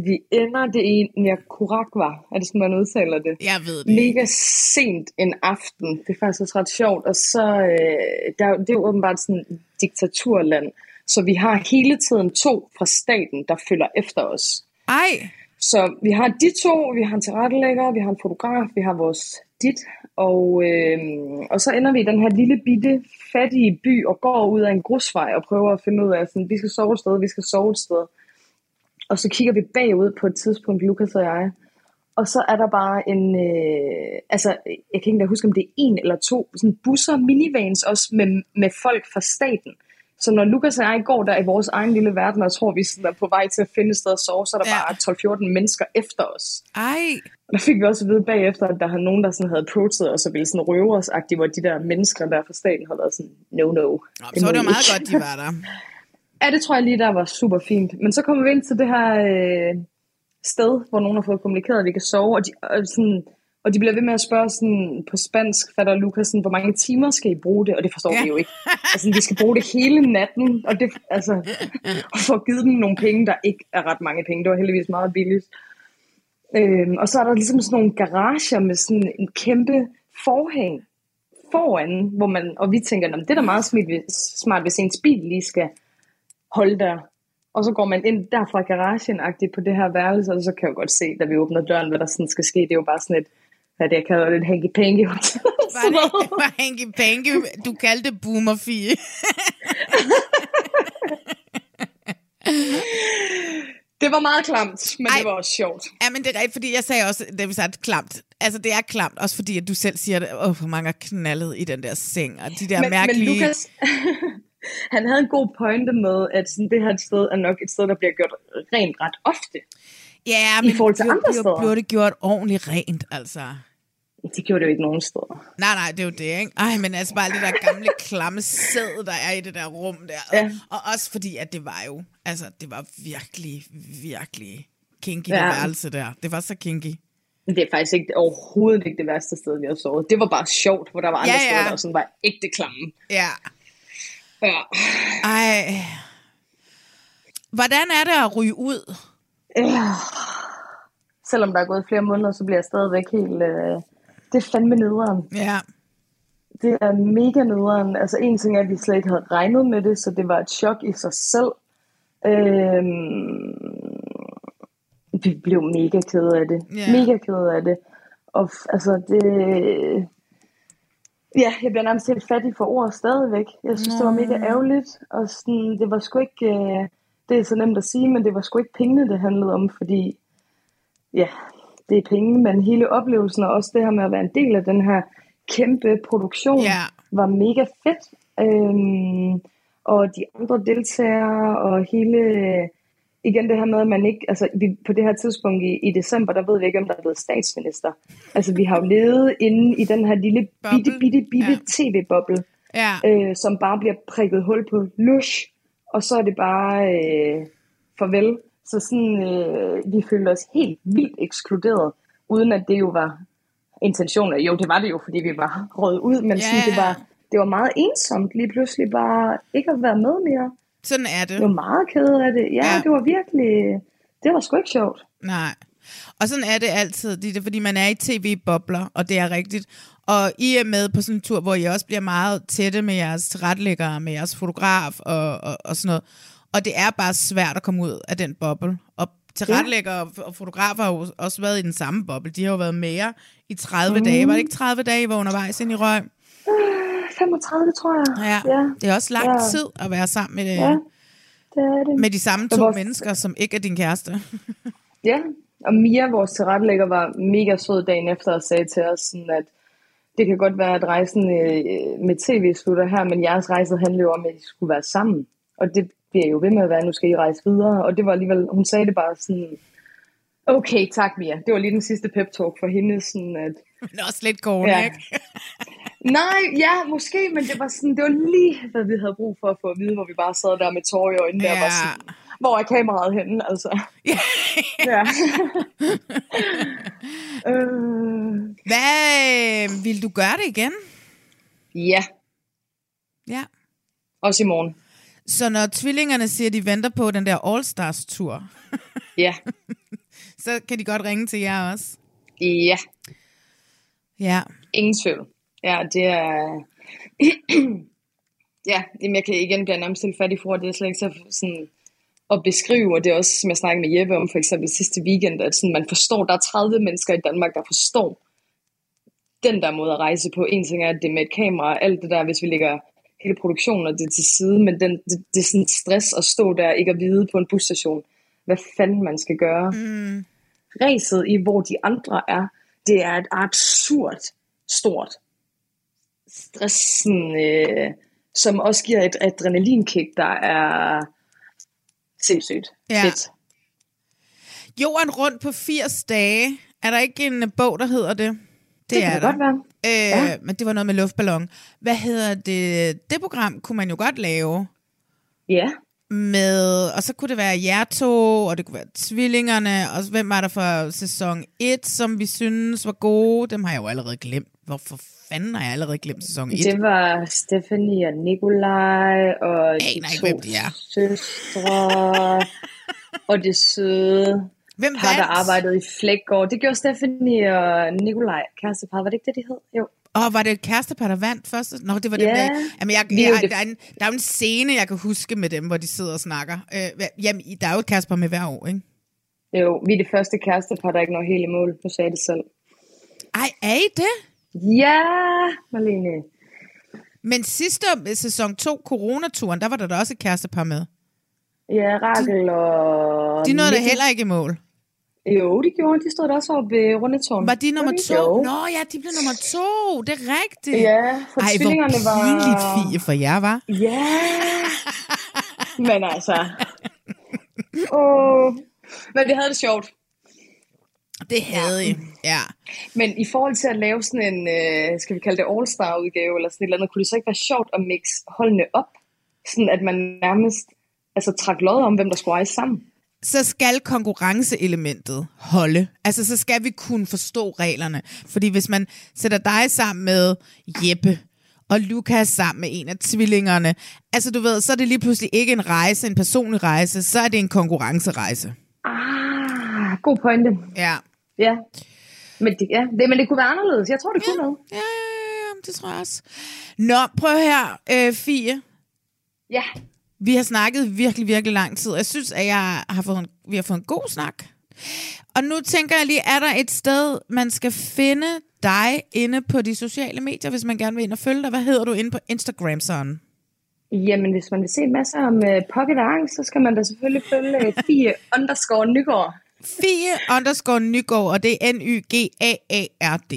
Speaker 2: Vi ender det i Nicaragua. Er det sådan, man udtaler det?
Speaker 1: Jeg ved det
Speaker 2: Mega sent en aften. Det er faktisk også ret sjovt. Og så, øh, der, det er jo åbenbart sådan et diktaturland. Så vi har hele tiden to fra staten, der følger efter os.
Speaker 1: Ej!
Speaker 2: Så vi har de to, vi har en tilrettelægger, vi har en fotograf, vi har vores dit, og, øh, og så ender vi i den her lille bitte fattige by og går ud af en grusvej og prøver at finde ud af, sådan, vi skal sove et sted, vi skal sove et sted. Og så kigger vi bagud på et tidspunkt, Lukas og jeg, og så er der bare en, øh, altså jeg kan ikke huske, om det er en eller to sådan busser, minivans også med, med folk fra staten. Så når Lukas og jeg går der i vores egen lille verden, og tror, vi er på vej til at finde et sted at sove, så er der ja. bare 12-14 mennesker efter os.
Speaker 1: Ej.
Speaker 2: Og der fik vi også at vide bagefter, at der havde nogen, der sådan havde approachet os og ville sådan røve os hvor de der mennesker der fra staten havde været sådan, no, no. Nå,
Speaker 1: det så var det jo meget godt, de var der.
Speaker 2: ja, det tror jeg lige, der var super fint. Men så kommer vi ind til det her øh, sted, hvor nogen har fået kommunikeret, at vi kan sove, og de, og sådan, og de bliver ved med at spørge sådan, på spansk, fatter Lukas, sådan, hvor mange timer skal I bruge det? Og det forstår ja. vi jo ikke. Altså, vi skal bruge det hele natten, og, det, altså, og få givet dem nogle penge, der ikke er ret mange penge. Det var heldigvis meget billigt. Øhm, og så er der ligesom sådan nogle garager med sådan en kæmpe forhæng foran, hvor man, og vi tænker, det er da meget smart, hvis ens bil lige skal holde der. Og så går man ind der fra garagen på det her værelse, og så kan jeg godt se, da vi åbner døren, hvad der sådan skal ske. Det er jo bare sådan et, hvad det jeg kalder det, et hanky-panky hotel.
Speaker 1: Var det var hanky-panky? Du kaldte boomerfie.
Speaker 2: Det var meget klamt, men Ej, det var også sjovt.
Speaker 1: Ja, men det er rigtigt, fordi jeg sagde også, det var klamt. Altså, det er klamt, også fordi at du selv siger, at åh, hvor mange er knaldet i den der seng, og de der men, mærkelige...
Speaker 2: Men Lukas, han havde en god pointe med, at sådan, det her sted er nok et sted, der bliver gjort rent ret ofte.
Speaker 1: Ja, men i forhold til bliver, andre steder. bliver det gjort ordentligt rent, altså.
Speaker 2: Det gjorde det jo ikke nogen steder.
Speaker 1: Nej, nej, det er jo det, ikke? Ej, men altså bare det der gamle klamme sæd, der er i det der rum der. Ja. Og, og også fordi, at det var jo, altså det var virkelig, virkelig kinky, ja. det værelse der. Det var så kinky.
Speaker 2: Det er faktisk ikke overhovedet ikke det værste sted, vi har sovet. Det var bare sjovt, hvor der var andre ja, ja. steder, der sådan var ægte klamme.
Speaker 1: Ja.
Speaker 2: Ja.
Speaker 1: Ej. Hvordan er det at ryge ud?
Speaker 2: Ja. selvom der er gået flere måneder, så bliver jeg stadigvæk helt... Øh, det er fandme nederen.
Speaker 1: Ja.
Speaker 2: Det er mega nederen. Altså en ting er, at vi slet ikke havde regnet med det, så det var et chok i sig selv. Øhm, vi blev mega kede af det.
Speaker 1: Ja.
Speaker 2: Mega kede af det. Og altså det... Ja, jeg bliver nærmest helt fattig for ord stadigvæk. Jeg synes, det var mega ærgerligt. Og sådan, det var sgu ikke... Øh, det er så nemt at sige, men det var sgu ikke pengene, det handlede om, fordi... Ja, det er penge, men hele oplevelsen og også det her med at være en del af den her kæmpe produktion
Speaker 1: Ja.
Speaker 2: var mega fedt. Øhm, og de andre deltagere og hele... Igen det her med, at man ikke... Altså, vi, på det her tidspunkt i, i december, der ved vi ikke, om der er blevet statsminister. Altså, vi har jo levet inde i den her lille bitte,
Speaker 1: Boble.
Speaker 2: bitte, bitte
Speaker 1: Ja.
Speaker 2: tv-boble,
Speaker 1: Ja.
Speaker 2: øh, som bare bliver prikket hul på lush, og så er det bare øh, farvel. Så sådan, øh, vi følte os helt vildt ekskluderet, uden at det jo var intentionen. Jo, det var det jo, fordi vi var røget ud, men
Speaker 1: Ja,
Speaker 2: sådan, det, var, det var meget ensomt lige pludselig bare ikke at være med mere.
Speaker 1: Sådan er det.
Speaker 2: Jeg var meget ked af det. Ja,
Speaker 1: Ja.
Speaker 2: det var virkelig... Det var sgu ikke sjovt.
Speaker 1: Nej. Og sådan er det altid, det er fordi man er i tv-bobler, og det er rigtigt. Og I er med på sådan en tur, hvor I også bliver meget tætte med jeres tilrettelæggere, med jeres fotograf og, og, og sådan noget. Og det er bare svært at komme ud af den boble. Og tilrettelæggere og, og fotografer har jo også været i den samme boble. De har jo været med jer i 30 mm. dage. Var det ikke 30 dage, I var undervejs ind i Røg?
Speaker 2: 35, tror jeg.
Speaker 1: Ja.
Speaker 2: ja
Speaker 1: Det er også lang
Speaker 2: Ja.
Speaker 1: tid at være sammen med,
Speaker 2: Ja, det er det.
Speaker 1: med de samme to
Speaker 2: vores-
Speaker 1: mennesker, som ikke er din kæreste.
Speaker 2: Ja, og Mia, vores tilrettelægger, var mega sød dagen efter og sagde til os, sådan at det kan godt være, at rejsen øh, med tv slutter her, men jeres rejse handler jo om, at I skulle være sammen. Og det bliver jo ved med at være, nu skal I rejse videre. Og det var alligevel, hun sagde det bare sådan, okay, tak Mia. Det var lige den sidste pep talk for hende, sådan at
Speaker 1: Men også lidt kort,
Speaker 2: Ja.
Speaker 1: ikke?
Speaker 2: Nej, ja, måske, men det var sådan, det var lige, hvad vi havde brug for at få at vide, hvor vi bare sad der med tårer i øjnene, ja. og var sådan, hvor er kameraet henne, altså.
Speaker 1: Ja.
Speaker 2: Ja. øh,
Speaker 1: Hvad, øh, vil du gøre det igen?
Speaker 2: ja,
Speaker 1: Ja.
Speaker 2: også i morgen.
Speaker 1: Så når tvillingerne siger, at de venter på den der All-Stars-tur,
Speaker 2: Ja,
Speaker 1: så kan de godt ringe til jer også.
Speaker 2: ja,
Speaker 1: Ja.
Speaker 2: ingen tvivl. Ja, det er... ja, jamen jeg kan igen blive nærmest helt fattig for, det er slet ikke så sådan at beskrive, og det er også, som jeg snakkede med Jeppe om for eksempel sidste weekend, at sådan, man forstår, der er 30 mennesker i Danmark, der forstår den der måde at rejse på. En ting er, at det er med et kamera, og alt det der, hvis vi lægger hele produktionen og det til side, men den, det, det er sådan stress at stå der, ikke at vide på en busstation, hvad fanden man skal gøre. Mm. Ræset i, hvor de andre er, det er et absurd stort stress, øh, som også giver et adrenalinkick, der er sindssygt
Speaker 1: Ja.
Speaker 2: fedt.
Speaker 1: Jorden rundt på 80 dage. Er der ikke en øh, bog, der hedder det? Det,
Speaker 2: Det
Speaker 1: er der.
Speaker 2: godt være.
Speaker 1: Øh,
Speaker 2: Ja.
Speaker 1: Men det var noget med luftballon. Hvad hedder det? Det program kunne man jo godt lave.
Speaker 2: Ja,
Speaker 1: med, og så kunne det være jer to, og det kunne være tvillingerne, og hvem var der for sæson 1, som vi synes var gode? Dem har jeg jo allerede glemt. Hvorfor fanden har jeg allerede glemt sæson 1?
Speaker 2: det var Stephanie og Nikolaj og
Speaker 1: Aner
Speaker 2: de
Speaker 1: ikke,
Speaker 2: to
Speaker 1: hvem de er.
Speaker 2: søstre og det søde
Speaker 1: Hvem
Speaker 2: par, der arbejdede i Flækgaard. Det gjorde Stephanie og Nikolaj, kærestepar. Var det ikke det, de hed? Jo.
Speaker 1: Og var det et kærestepar, der vandt først? Nå, det var dem,
Speaker 2: Ja.
Speaker 1: der... Jamen, jeg, jeg,
Speaker 2: det-
Speaker 1: der, er en, der er jo en scene, jeg kan huske med dem, hvor de sidder og snakker. Øh, jamen, der er jo et kærestepar med hver år, ikke?
Speaker 2: Jo, vi er det første kærestepar, der ikke når helt i mål. Nu sagde jeg det selv.
Speaker 1: Ej, er I det?
Speaker 2: Ja, Marlene.
Speaker 1: Men sidste sæson 2, coronaturen, der var der da også et kærestepar med.
Speaker 2: Ja, Rakel og...
Speaker 1: De nåede da heller ikke i mål.
Speaker 2: Jo, de gjorde. De stod da også oppe ved Rundetårn.
Speaker 1: Var de nummer to?
Speaker 2: Jo.
Speaker 1: Nå ja, de blev nummer to. Det er rigtigt.
Speaker 2: Ja, for
Speaker 1: Ej, hvor
Speaker 2: tvillingerne var...
Speaker 1: pinligt fie for jer, var.
Speaker 2: Ja. Men altså... Åh. Men vi havde det sjovt.
Speaker 1: Det havde I. Ja.
Speaker 2: Men i forhold til at lave sådan en, øh, skal vi kalde det all-star udgave, eller sådan et eller andet, kunne det så ikke være sjovt at mixe holdene op? Sådan at man nærmest altså, trak lod om, hvem der skulle rejse sammen.
Speaker 1: Så skal konkurrenceelementet holde. Altså, så skal vi kunne forstå reglerne. Fordi hvis man sætter dig sammen med Jeppe, og Lukas sammen med en af tvillingerne, altså du ved, så er det lige pludselig ikke en rejse, en personlig rejse, så er det en konkurrencerejse.
Speaker 2: Ah, god pointe.
Speaker 1: Ja.
Speaker 2: Ja. Men det, ja, det, men det kunne være anderledes. Jeg tror, det kunne noget.
Speaker 1: Ja, ja, ja, ja, det tror jeg også. Nå, prøv her, øh, Fie.
Speaker 2: Ja.
Speaker 1: Vi har snakket virkelig, virkelig lang tid. Jeg synes, at jeg har fået en, vi har fået en god snak. Og nu tænker jeg lige, er der et sted, man skal finde dig inde på de sociale medier, hvis man gerne vil ind og følge dig? Hvad hedder du inde på Instagram, sådan?
Speaker 2: Jamen, hvis man vil se masser om uh, pocket angst, så skal man da selvfølgelig følge uh, Fie underscore Nygaard.
Speaker 1: Fie underscore Nygaard, og det er N-Y-G-A-A-R-D.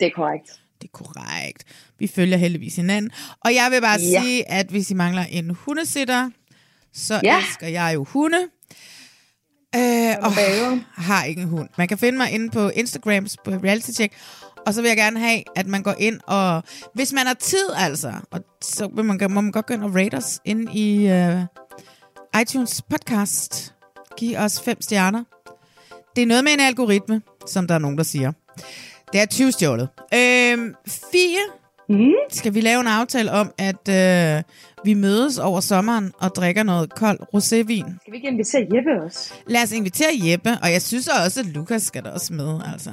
Speaker 2: Det er korrekt.
Speaker 1: Korrekt. Vi følger heldigvis hinanden. Og jeg vil bare
Speaker 2: Ja.
Speaker 1: sige, at hvis I mangler en hundesitter, så
Speaker 2: Ja.
Speaker 1: elsker jeg jo hunde. Øh, og har ikke en hund. Man kan finde mig inde på Instagram på Reality Check. Og så vil jeg gerne have, at man går ind og... Hvis man har tid, altså, og så vil man, må man godt gå ind og rate os ind i uh, iTunes podcast. Giv os fem stjerner. Det er noget med en algoritme, som der er nogen, der siger. Det er 20 stjålet. Øhm, Fie,
Speaker 2: Mm.
Speaker 1: skal vi lave en aftale om, at øh, vi mødes over sommeren og drikker noget kold rosévin?
Speaker 2: Skal vi ikke invitere Jeppe også?
Speaker 1: Lad os invitere Jeppe, og jeg synes også, at Lukas skal da også med, altså.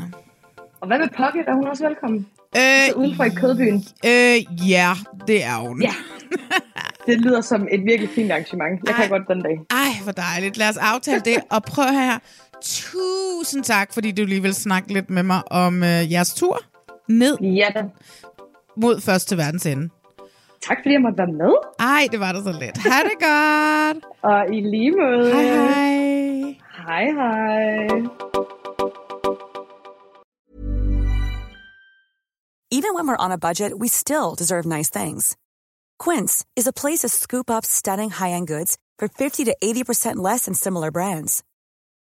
Speaker 2: Og hvad med Pocket? Er hun også velkommen?
Speaker 1: Øh,
Speaker 2: Så udenfor i Kødbyen.
Speaker 1: øh, ja, det er hun.
Speaker 2: Ja. Det lyder som et virkelig fint arrangement. Jeg kan
Speaker 1: Ej.
Speaker 2: godt den dag.
Speaker 1: Ej, hvor dejligt. Lad os aftale det. Og prøv her. Tusind tak, fordi du lige vil snakke lidt med mig om øh, jeres tur ned
Speaker 2: Ja da.
Speaker 1: mod første verdens ende.
Speaker 2: Tak fordi jeg måtte være med.
Speaker 1: Ej, det var da så let. Ha' det godt.
Speaker 2: Og i lige måde.
Speaker 1: Hej, hej.
Speaker 2: Hej, hej.
Speaker 4: Even when we're on a budget, we still deserve nice things. Quince is a place to scoop up stunning high-end goods for 50 to 80% less than similar brands.